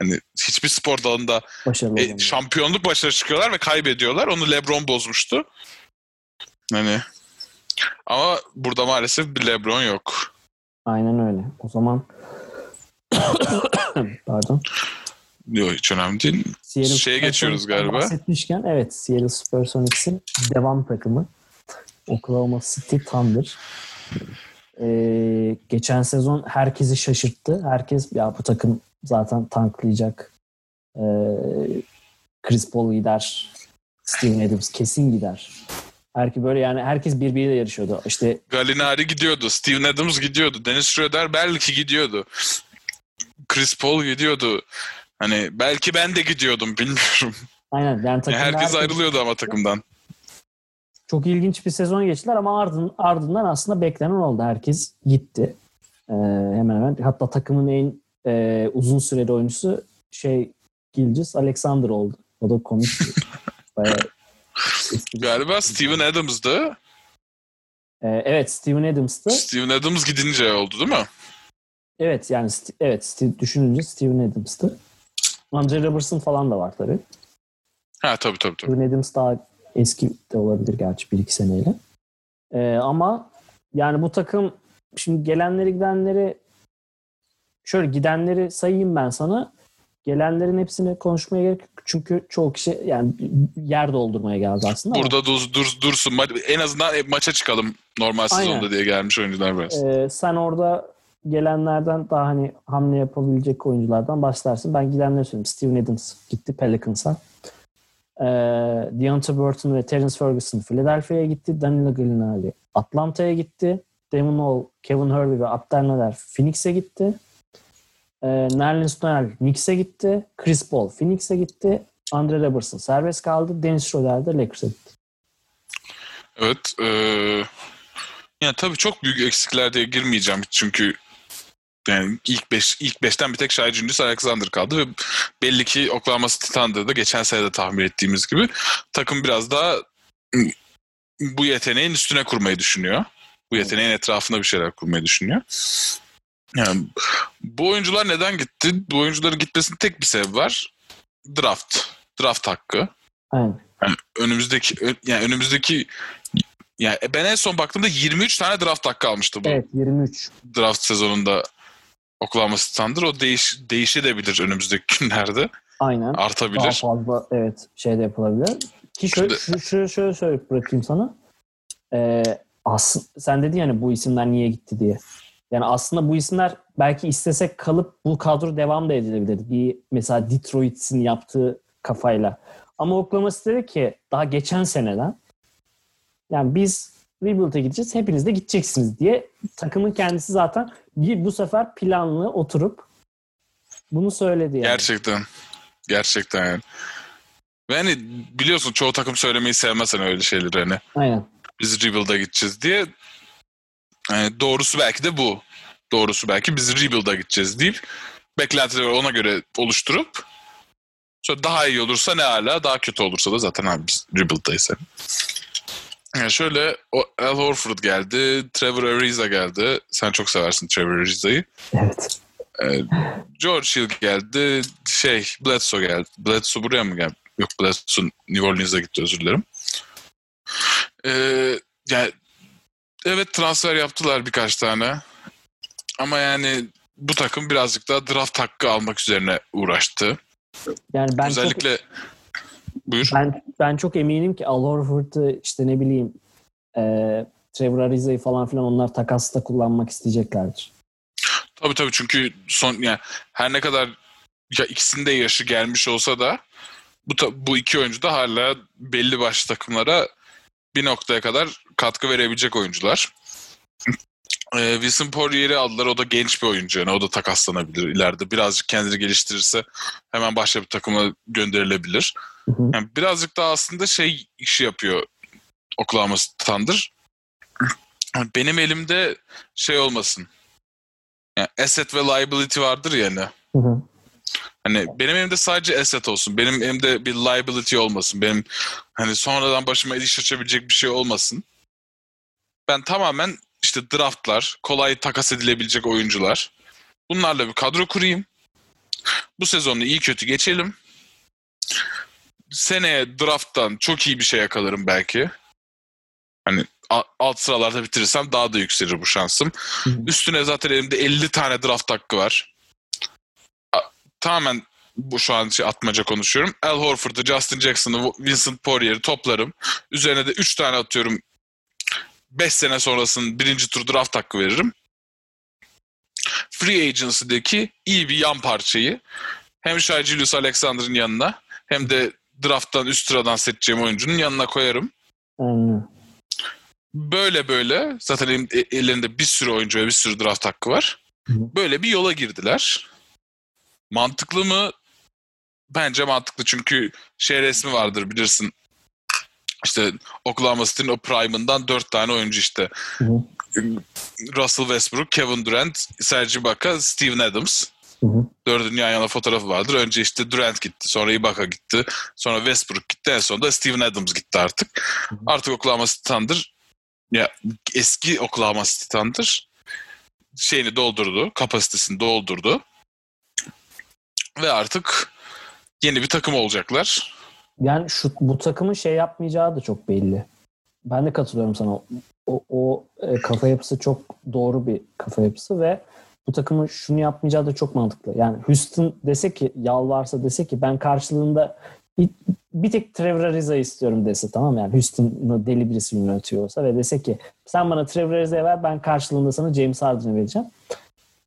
Speaker 2: Hani hiçbir spor dalında
Speaker 1: Başarılı
Speaker 2: e, şampiyonluk başarı çıkıyorlar ve kaybediyorlar. Onu LeBron bozmuştu. Hani ama burada maalesef bir LeBron yok.
Speaker 1: Aynen öyle. O zaman pardon.
Speaker 2: Yok hiç önemli değil.
Speaker 1: Seattle
Speaker 2: Şeye geçiyoruz galiba.
Speaker 1: Bahsetmişken evet Seattle Supersonics'in devam takımı Oklahoma City Thunder. Ee, geçen sezon herkesi şaşırttı. Herkes ya bu takım zaten tanklayacak. Ee, Chris Paul gider. Steven Adams kesin gider. Herkes böyle yani herkes birbiriyle yarışıyordu. İşte
Speaker 2: Gallinari gidiyordu. Steven Adams gidiyordu. Dennis Schroeder belki gidiyordu. Chris Paul gidiyordu. Hani belki ben de gidiyordum bilmiyorum.
Speaker 1: aynen yani
Speaker 2: Yani herkes
Speaker 1: herkes-
Speaker 2: ayrılıyordu ama takımdan.
Speaker 1: Çok ilginç bir sezon geçtiler ama ardın, ardından aslında beklenen oldu. Herkes gitti. Ee, hemen hemen. Hatta takımın en e, uzun süreli oyuncusu şey Gilgis Alexander oldu. O da komik. Bayağı
Speaker 2: Galiba Steven Adams'dı.
Speaker 1: Ee, evet Steven Adams'tı.
Speaker 2: Steven Adams gidince oldu değil mi?
Speaker 1: Evet yani St- evet St- düşününce Steven Adams'tı. Andre Robertson falan da var tabii.
Speaker 2: Ha tabii tabii tabii.
Speaker 1: Steven Adams daha eski de olabilir gerçi bir iki seneyle. Ee, ama yani bu takım şimdi gelenleri gidenleri şöyle gidenleri sayayım ben sana. Gelenlerin hepsini konuşmaya gerek yok. Çünkü çoğu kişi yani yer doldurmaya geldi aslında. ama,
Speaker 2: Burada dur, dur, dursun. En azından e, maça çıkalım normal
Speaker 1: Aynen.
Speaker 2: sezonda diye gelmiş oyuncular biraz.
Speaker 1: e, sen orada gelenlerden daha hani hamle yapabilecek oyunculardan başlarsın. Ben gidenleri söyleyeyim. Steven Adams gitti Pelicans'a. E, Deontay Burton ve Terence Ferguson Philadelphia'ya gitti. Danilo Gallinari Atlanta'ya gitti. Damon Hall, Kevin Hurley ve Abdel Nader Phoenix'e gitti. E, Nerlens Noel Knicks'e gitti. Chris Paul Phoenix'e gitti. Andre Robertson serbest kaldı. Dennis Schroeder de Lakers'a gitti.
Speaker 2: Evet. E, yani tabii çok büyük eksikler diye girmeyeceğim çünkü yani ilk beş ilk beşten bir tek Shai Gilgeous Alexander kaldı ve belli ki Oklahoma City Thunder'da geçen sene de tahmin ettiğimiz gibi takım biraz daha bu yeteneğin üstüne kurmayı düşünüyor. Bu yeteneğin etrafında bir şeyler kurmayı düşünüyor. Yani bu oyuncular neden gitti? Bu oyuncuların gitmesinin tek bir sebebi var. Draft. Draft hakkı.
Speaker 1: Aynen.
Speaker 2: Yani önümüzdeki yani önümüzdeki yani ben en son baktığımda 23 tane draft hakkı almıştı bu
Speaker 1: Evet 23.
Speaker 2: draft sezonunda Oklahoma Thunder. O değiş, değişebilir önümüzdeki günlerde.
Speaker 1: Aynen. Daha
Speaker 2: Artabilir.
Speaker 1: fazla evet şey de yapılabilir. Ki şöyle, şu, şu, şöyle söyleyip bırakayım sana. Ee, aslında sen dedin yani bu isimler niye gitti diye. Yani aslında bu isimler belki istesek kalıp bu kadro devam da edilebilirdi. Bir mesela Detroit'in yaptığı kafayla. Ama Oklahoma City dedi ki daha geçen seneden yani biz rebuild'e gideceğiz. Hepiniz de gideceksiniz diye takımın kendisi zaten bir bu sefer planlı oturup bunu söyledi yani.
Speaker 2: Gerçekten. Gerçekten yani. Ve hani biliyorsun çoğu takım söylemeyi sevmez hani öyle şeyleri hani.
Speaker 1: Aynen.
Speaker 2: Biz rebuild'a gideceğiz diye. Yani doğrusu belki de bu. doğrusu belki biz rebuild'a gideceğiz deyip beklentileri ona göre oluşturup sonra daha iyi olursa ne hala daha kötü olursa da zaten abi biz rebuild'dayız. Yani şöyle o Al Horford geldi, Trevor Ariza geldi. Sen çok seversin Trevor Ariza'yı.
Speaker 1: Evet.
Speaker 2: Ee, George Hill geldi. Şey Bledsoe geldi. Bledsoe buraya mı geldi? Yok Bledsoe New Orleans'a gitti özür dilerim. Ee, yani evet transfer yaptılar birkaç tane. Ama yani bu takım birazcık daha draft hakkı almak üzerine uğraştı.
Speaker 1: Yani ben
Speaker 2: Özellikle
Speaker 1: çok,
Speaker 2: buyur.
Speaker 1: ben ben çok eminim ki Al Horford'u işte ne bileyim e, Trevor Ariza'yı falan filan onlar takasta kullanmak isteyeceklerdir.
Speaker 2: Tabii tabii çünkü son yani her ne kadar ya ikisinin de yaşı gelmiş olsa da bu bu iki oyuncu da hala belli başlı takımlara bir noktaya kadar katkı verebilecek oyuncular. Ee, Wilson Poirier'i aldılar. O da genç bir oyuncu. Yani o da takaslanabilir ileride. Birazcık kendini geliştirirse hemen başka bir takıma gönderilebilir. Yani birazcık daha aslında şey işi yapıyor Oklahoma Thunder. Benim elimde şey olmasın. Yani asset ve liability vardır yani.
Speaker 1: Hı hı.
Speaker 2: Hani benim elimde sadece asset olsun. Benim elimde bir liability olmasın. Benim hani sonradan başıma iş açabilecek bir şey olmasın. Ben tamamen işte draftlar, kolay takas edilebilecek oyuncular. Bunlarla bir kadro kurayım. Bu sezonu iyi kötü geçelim. Seneye drafttan çok iyi bir şey yakalarım belki. Hani alt sıralarda bitirirsem daha da yükselir bu şansım. Üstüne zaten elimde 50 tane draft hakkı var. Tamamen bu şu an şey atmaca konuşuyorum. Al Horford'u, Justin Jackson'ı, Vincent Poirier'i toplarım. Üzerine de 3 tane atıyorum. 5 sene sonrasının birinci tur draft hakkı veririm. Free Agency'deki iyi bir yan parçayı hem Shai Gilgeous Alexander'ın yanına hem de drafttan üst sıradan seçeceğim oyuncunun yanına koyarım.
Speaker 1: Aynen.
Speaker 2: Böyle böyle zaten e- ellerinde bir sürü oyuncu ve bir sürü draft hakkı var. Böyle bir yola girdiler. Mantıklı mı? Bence mantıklı çünkü şey resmi vardır bilirsin. İşte Oklahoma City'nin o prime'ından dört tane oyuncu işte. Russell Westbrook, Kevin Durant, Serge Ibaka, Steven Adams.
Speaker 1: Hı hı.
Speaker 2: Dördünün yan yana fotoğrafı vardır. Önce işte Durant gitti, sonra Ibaka gitti, sonra Westbrook gitti, en sonunda Steven Adams gitti artık.
Speaker 1: Hı hı.
Speaker 2: Artık Oklahoma City Thunder, ya eski Oklahoma City Thunder şeyini doldurdu, kapasitesini doldurdu. Ve artık yeni bir takım olacaklar.
Speaker 1: Yani şu bu takımın şey yapmayacağı da çok belli. Ben de katılıyorum sana. O, o e, kafa yapısı çok doğru bir kafa yapısı ve bu takımın şunu yapmayacağı da çok mantıklı. Yani Houston dese ki yalvarsa dese ki ben karşılığında bir, tek Trevor Ariza istiyorum dese tamam mı? yani Houston'ı deli birisi yönetiyor olsa ve dese ki sen bana Trevor Ariza'yı ver ben karşılığında sana James Harden'ı vereceğim.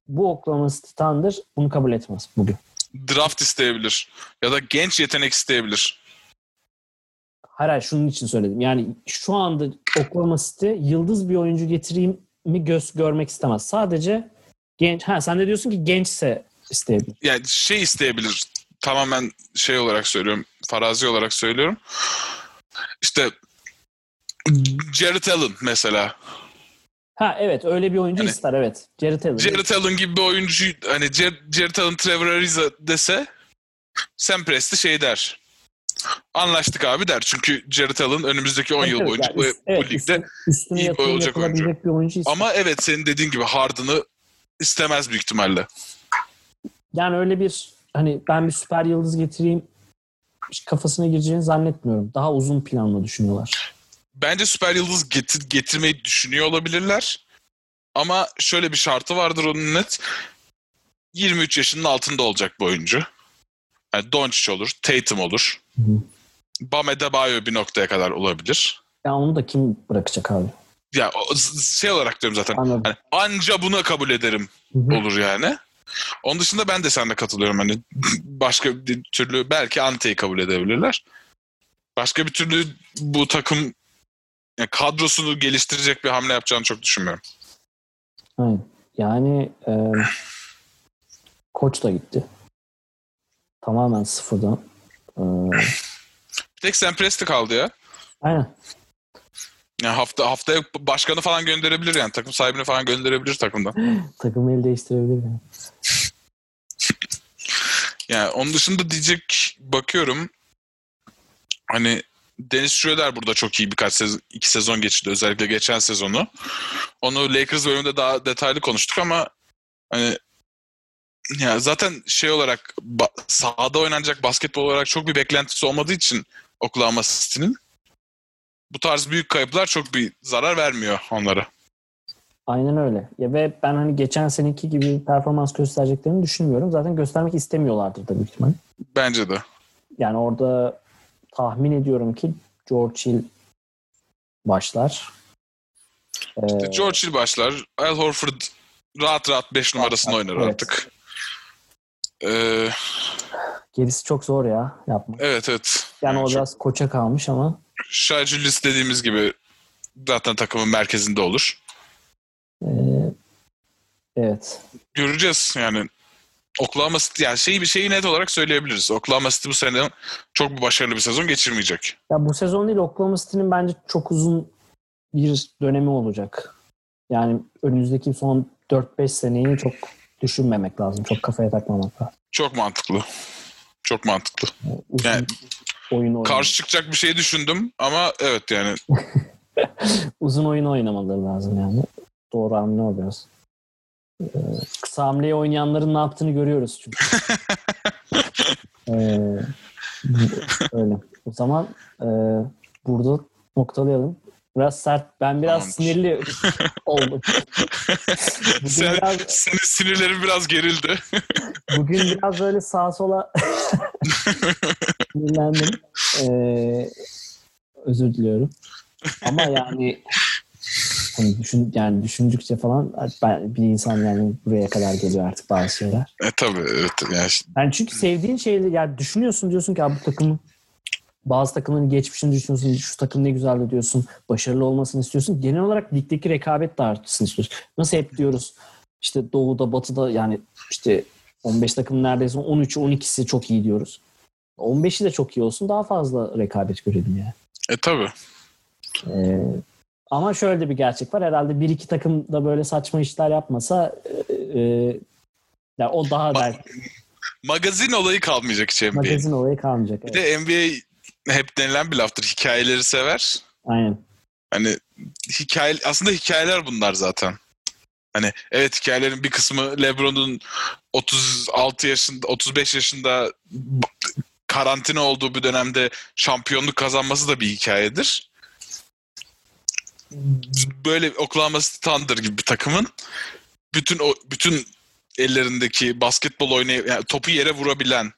Speaker 1: Bu Oklahoma City Thunder bunu kabul etmez bugün.
Speaker 2: Draft isteyebilir ya da genç yetenek isteyebilir.
Speaker 1: Hayır hayır şunun için söyledim. Yani şu anda Oklahoma City yıldız bir oyuncu getireyim mi göz görmek istemez. Sadece genç. Ha sen de diyorsun ki gençse isteyebilir.
Speaker 2: Yani şey isteyebilir. Tamamen şey olarak söylüyorum. Farazi olarak söylüyorum. İşte Jared Allen mesela.
Speaker 1: Ha evet öyle bir oyuncu
Speaker 2: Yani-
Speaker 1: ister evet. Jared Allen.
Speaker 2: Jared Allen gibi bir oyuncu hani Jar- Jared Allen Trevor Ariza dese Sam Presti şey der. Anlaştık abi der. Çünkü Jared Allen önümüzdeki 10
Speaker 1: Evet,
Speaker 2: yıl
Speaker 1: evet,
Speaker 2: boyunca
Speaker 1: yani
Speaker 2: bu,
Speaker 1: üst-
Speaker 2: bu
Speaker 1: evet,
Speaker 2: ligde iyi
Speaker 1: yatırım
Speaker 2: olacak oyuncu.
Speaker 1: bir oyuncu ister.
Speaker 2: ama evet senin dediğin gibi Harden'ı istemez büyük ihtimalle.
Speaker 1: Yani öyle bir hani ben bir süper yıldız getireyim kafasına gireceğini zannetmiyorum. Daha uzun planla düşünüyorlar.
Speaker 2: Bence süper yıldız getir, getirmeyi düşünüyor olabilirler. Ama şöyle bir şartı vardır onun net. 23 yaşının altında olacak bu oyuncu. Yani Doncic olur, Tatum olur.
Speaker 1: Hı hı.
Speaker 2: Bam Adebayo bir noktaya kadar olabilir.
Speaker 1: Ya onu da kim bırakacak abi?
Speaker 2: Ya şey olarak diyorum zaten.
Speaker 1: Anladım.
Speaker 2: Hani anca buna kabul ederim
Speaker 1: Hı hı.
Speaker 2: olur yani. Onun dışında ben de seninle katılıyorum. Hani başka bir türlü belki Ante'yi kabul edebilirler. Başka bir türlü bu takım yani kadrosunu geliştirecek bir hamle yapacağını çok düşünmüyorum.
Speaker 1: Aynen. Yani e, koç da gitti. Tamamen sıfırdan. E,
Speaker 2: Bir tek Sam Presti kaldı ya.
Speaker 1: aynen.
Speaker 2: Yani hafta haftaya başkanı falan gönderebilir yani. Takım sahibini falan gönderebilir takımdan.
Speaker 1: Takımı el değiştirebilir yani.
Speaker 2: Yani onun dışında diyecek bakıyorum. Hani Dennis Schroeder burada çok iyi birkaç sezon, iki sezon geçti özellikle geçen sezonu. Onu Lakers bölümünde daha detaylı konuştuk ama hani ya zaten şey olarak ba- sahada oynanacak basketbol olarak çok bir beklentisi olmadığı için Oklahoma City'nin bu tarz büyük kayıplar çok bir zarar vermiyor onlara.
Speaker 1: Aynen öyle. Ya ve ben hani geçen seneki gibi performans göstereceklerini düşünmüyorum. Zaten göstermek istemiyorlardır da büyük ihtimal.
Speaker 2: Bence de.
Speaker 1: Yani orada tahmin ediyorum ki George Hill başlar. Ee,
Speaker 2: George Hill başlar. Al Horford rahat rahat 5 numarasını oynar
Speaker 1: evet.
Speaker 2: artık. Ee,
Speaker 1: gerisi çok zor ya yapmak.
Speaker 2: evet evet.
Speaker 1: Yani o
Speaker 2: çok-
Speaker 1: biraz koça kalmış ama
Speaker 2: Gilgeous dediğimiz gibi zaten takımın merkezinde olur.
Speaker 1: ee, evet.
Speaker 2: Göreceğiz yani. Oklahoma City yani şeyi bir şeyi net olarak söyleyebiliriz. Oklahoma City bu sene çok bir başarılı bir sezon geçirmeyecek.
Speaker 1: Ya bu sezon değil Oklahoma City'nin bence çok uzun bir dönemi olacak. Yani önümüzdeki son 4-5 seneyi çok düşünmemek lazım. Çok kafaya takmamak lazım.
Speaker 2: Çok mantıklı. Çok mantıklı.
Speaker 1: Uzun
Speaker 2: Yani
Speaker 1: oyun oynamak.
Speaker 2: Karşı çıkacak bir şey düşündüm ama evet yani
Speaker 1: uzun oyun oynamaları lazım yani. Doğru hamle oluyoruz. Ee, kısa hamleyi oynayanların ne yaptığını görüyoruz çünkü. Ee, öyle. O zaman e, burada noktalayalım. Biraz sert. Ben biraz
Speaker 2: Tamamdır.
Speaker 1: sinirli oldum. Bugün
Speaker 2: sen,
Speaker 1: biraz,
Speaker 2: senin sinirlerin biraz gerildi.
Speaker 1: bugün biraz böyle sağa sola sinirlendim. Ee, özür diliyorum. Ama yani hani düşün yani düşündükçe falan ben, bir insan yani buraya kadar geliyor artık bazı şeyler.
Speaker 2: e tabii evet. Yani,
Speaker 1: Yani çünkü sevdiğin şeyleri yani düşünüyorsun diyorsun ki "Abi bu takımın bazı takımların geçmişini düşünüyorsun. Şu takım ne güzeldi diyorsun. Başarılı olmasını istiyorsun. Genel olarak ligdeki rekabet de artsın istiyorsun. Nasıl hep diyoruz işte doğuda batıda yani işte 15 takım neredeyse 13'ü 12'si çok iyi diyoruz. 15'i de çok iyi olsun daha fazla rekabet görelim yani.
Speaker 2: e tabii.
Speaker 1: Ee, ama şöyle de bir gerçek var. Herhalde bir iki takım da böyle saçma işler yapmasa e, e, yani o daha
Speaker 2: Ma-
Speaker 1: belki
Speaker 2: Magazin olayı kalmayacak hiç NBA.
Speaker 1: magazin olayı kalmayacak.
Speaker 2: Bir
Speaker 1: Evet.
Speaker 2: de NBA hep denilen bir laftır. Hikayeleri sever.
Speaker 1: Aynen.
Speaker 2: Hani hikaye aslında hikayeler bunlar zaten. Hani evet hikayelerin bir kısmı LeBron'un 36 yaşında 35 yaşında karantina olduğu bir dönemde şampiyonluk kazanması da bir hikayedir. Böyle Oklahoma City Thunder gibi bir takımın bütün o bütün ellerindeki basketbol oynay yani topu yere vurabilen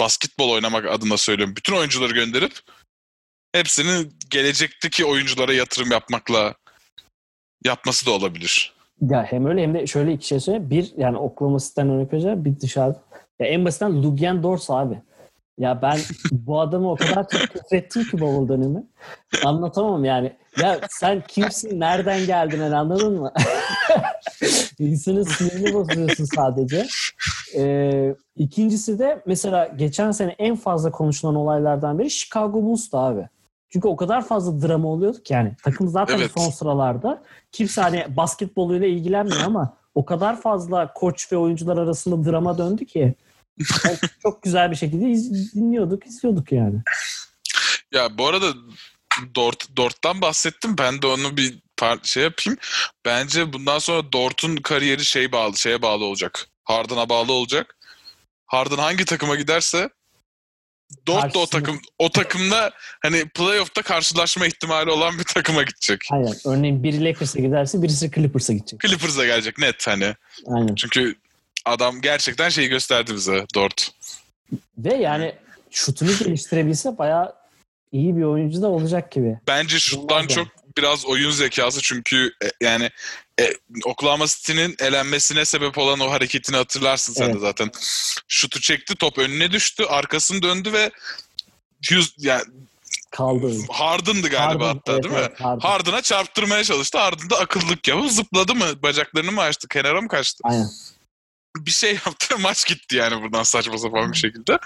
Speaker 2: basketbol oynamak adına söylüyorum. Bütün oyuncuları gönderip hepsini gelecekteki oyunculara yatırım yapmakla yapması da olabilir.
Speaker 1: Ya hem öyle hem de şöyle iki şey söyleyeyim. Bir yani Oklahoma City'den örnek vereceğim. Bir dışarıda. Ya en basitinden Lugian Dors abi. Ya ben bu adamı o kadar çok küfrettim ki bavul dönemi. Anlatamam yani. Ya sen kimsin? Nereden geldin? Yani anladın mı? İnsanın sinirini bozuyorsun sadece. Ee, ikincisi de mesela geçen sene en fazla konuşulan olaylardan biri Chicago Bulls'tu abi. Çünkü o kadar fazla drama oluyordu ki yani. Takım zaten
Speaker 2: Evet.
Speaker 1: son sıralarda. Kimse hani basketboluyla ilgilenmiyor ama o kadar fazla koç ve oyuncular arasında drama döndü ki. Yani çok güzel bir şekilde iz- dinliyorduk, izliyorduk yani.
Speaker 2: Ya bu arada Dort Dort'tan bahsettim. Ben de onu bir par- şey yapayım. Bence bundan sonra Dort'un kariyeri şey bağlı, şeye bağlı olacak. Harden'a bağlı olacak. Harden hangi takıma giderse Dort da o takım o takımda hani playoff'ta karşılaşma ihtimali olan bir takıma gidecek.
Speaker 1: Aynen. Örneğin biri Lakers'a giderse birisi Clippers'a gidecek.
Speaker 2: Clippers'a gelecek net hani.
Speaker 1: Aynen.
Speaker 2: Çünkü adam gerçekten şeyi gösterdi bize Dort.
Speaker 1: Ve yani şutunu geliştirebilse bayağı iyi bir oyuncu da olacak gibi.
Speaker 2: Bence şuttan çok biraz oyun zekası çünkü e, yani e, Oklahoma City'nin elenmesine sebep olan o hareketini hatırlarsın sen de
Speaker 1: Evet.
Speaker 2: zaten. Şutu çekti, top önüne düştü, arkasını döndü ve Hughes, yani
Speaker 1: Kaldı.
Speaker 2: Harden'dı galiba
Speaker 1: Harden,
Speaker 2: hatta
Speaker 1: evet,
Speaker 2: değil mi?
Speaker 1: evet, Harden.
Speaker 2: Harden'a çarptırmaya çalıştı. Harden da akıllık yapıp zıpladı mı? Bacaklarını mı açtı? Kenara mı kaçtı?
Speaker 1: Aynen.
Speaker 2: Bir şey yaptı. Maç gitti yani buradan saçma sapan bir şekilde.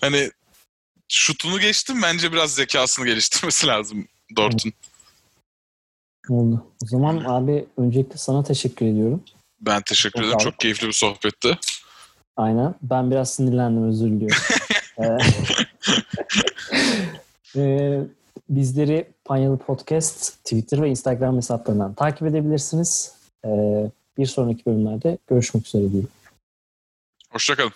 Speaker 2: Hani şutunu geçtim. Bence biraz zekasını geliştirmesi lazım Dort'un.
Speaker 1: Oldu. O zaman abi öncelikle sana teşekkür ediyorum.
Speaker 2: Ben teşekkür ederim. Çok keyifli bir sohbetti.
Speaker 1: Aynen. Ben biraz sinirlendim özür diliyorum. Ee, ee, bizleri Panyalı Podcast Twitter ve Instagram hesaplarından takip edebilirsiniz. Ee, bir sonraki bölümlerde görüşmek üzere diyorum.
Speaker 2: Hoşçakalın.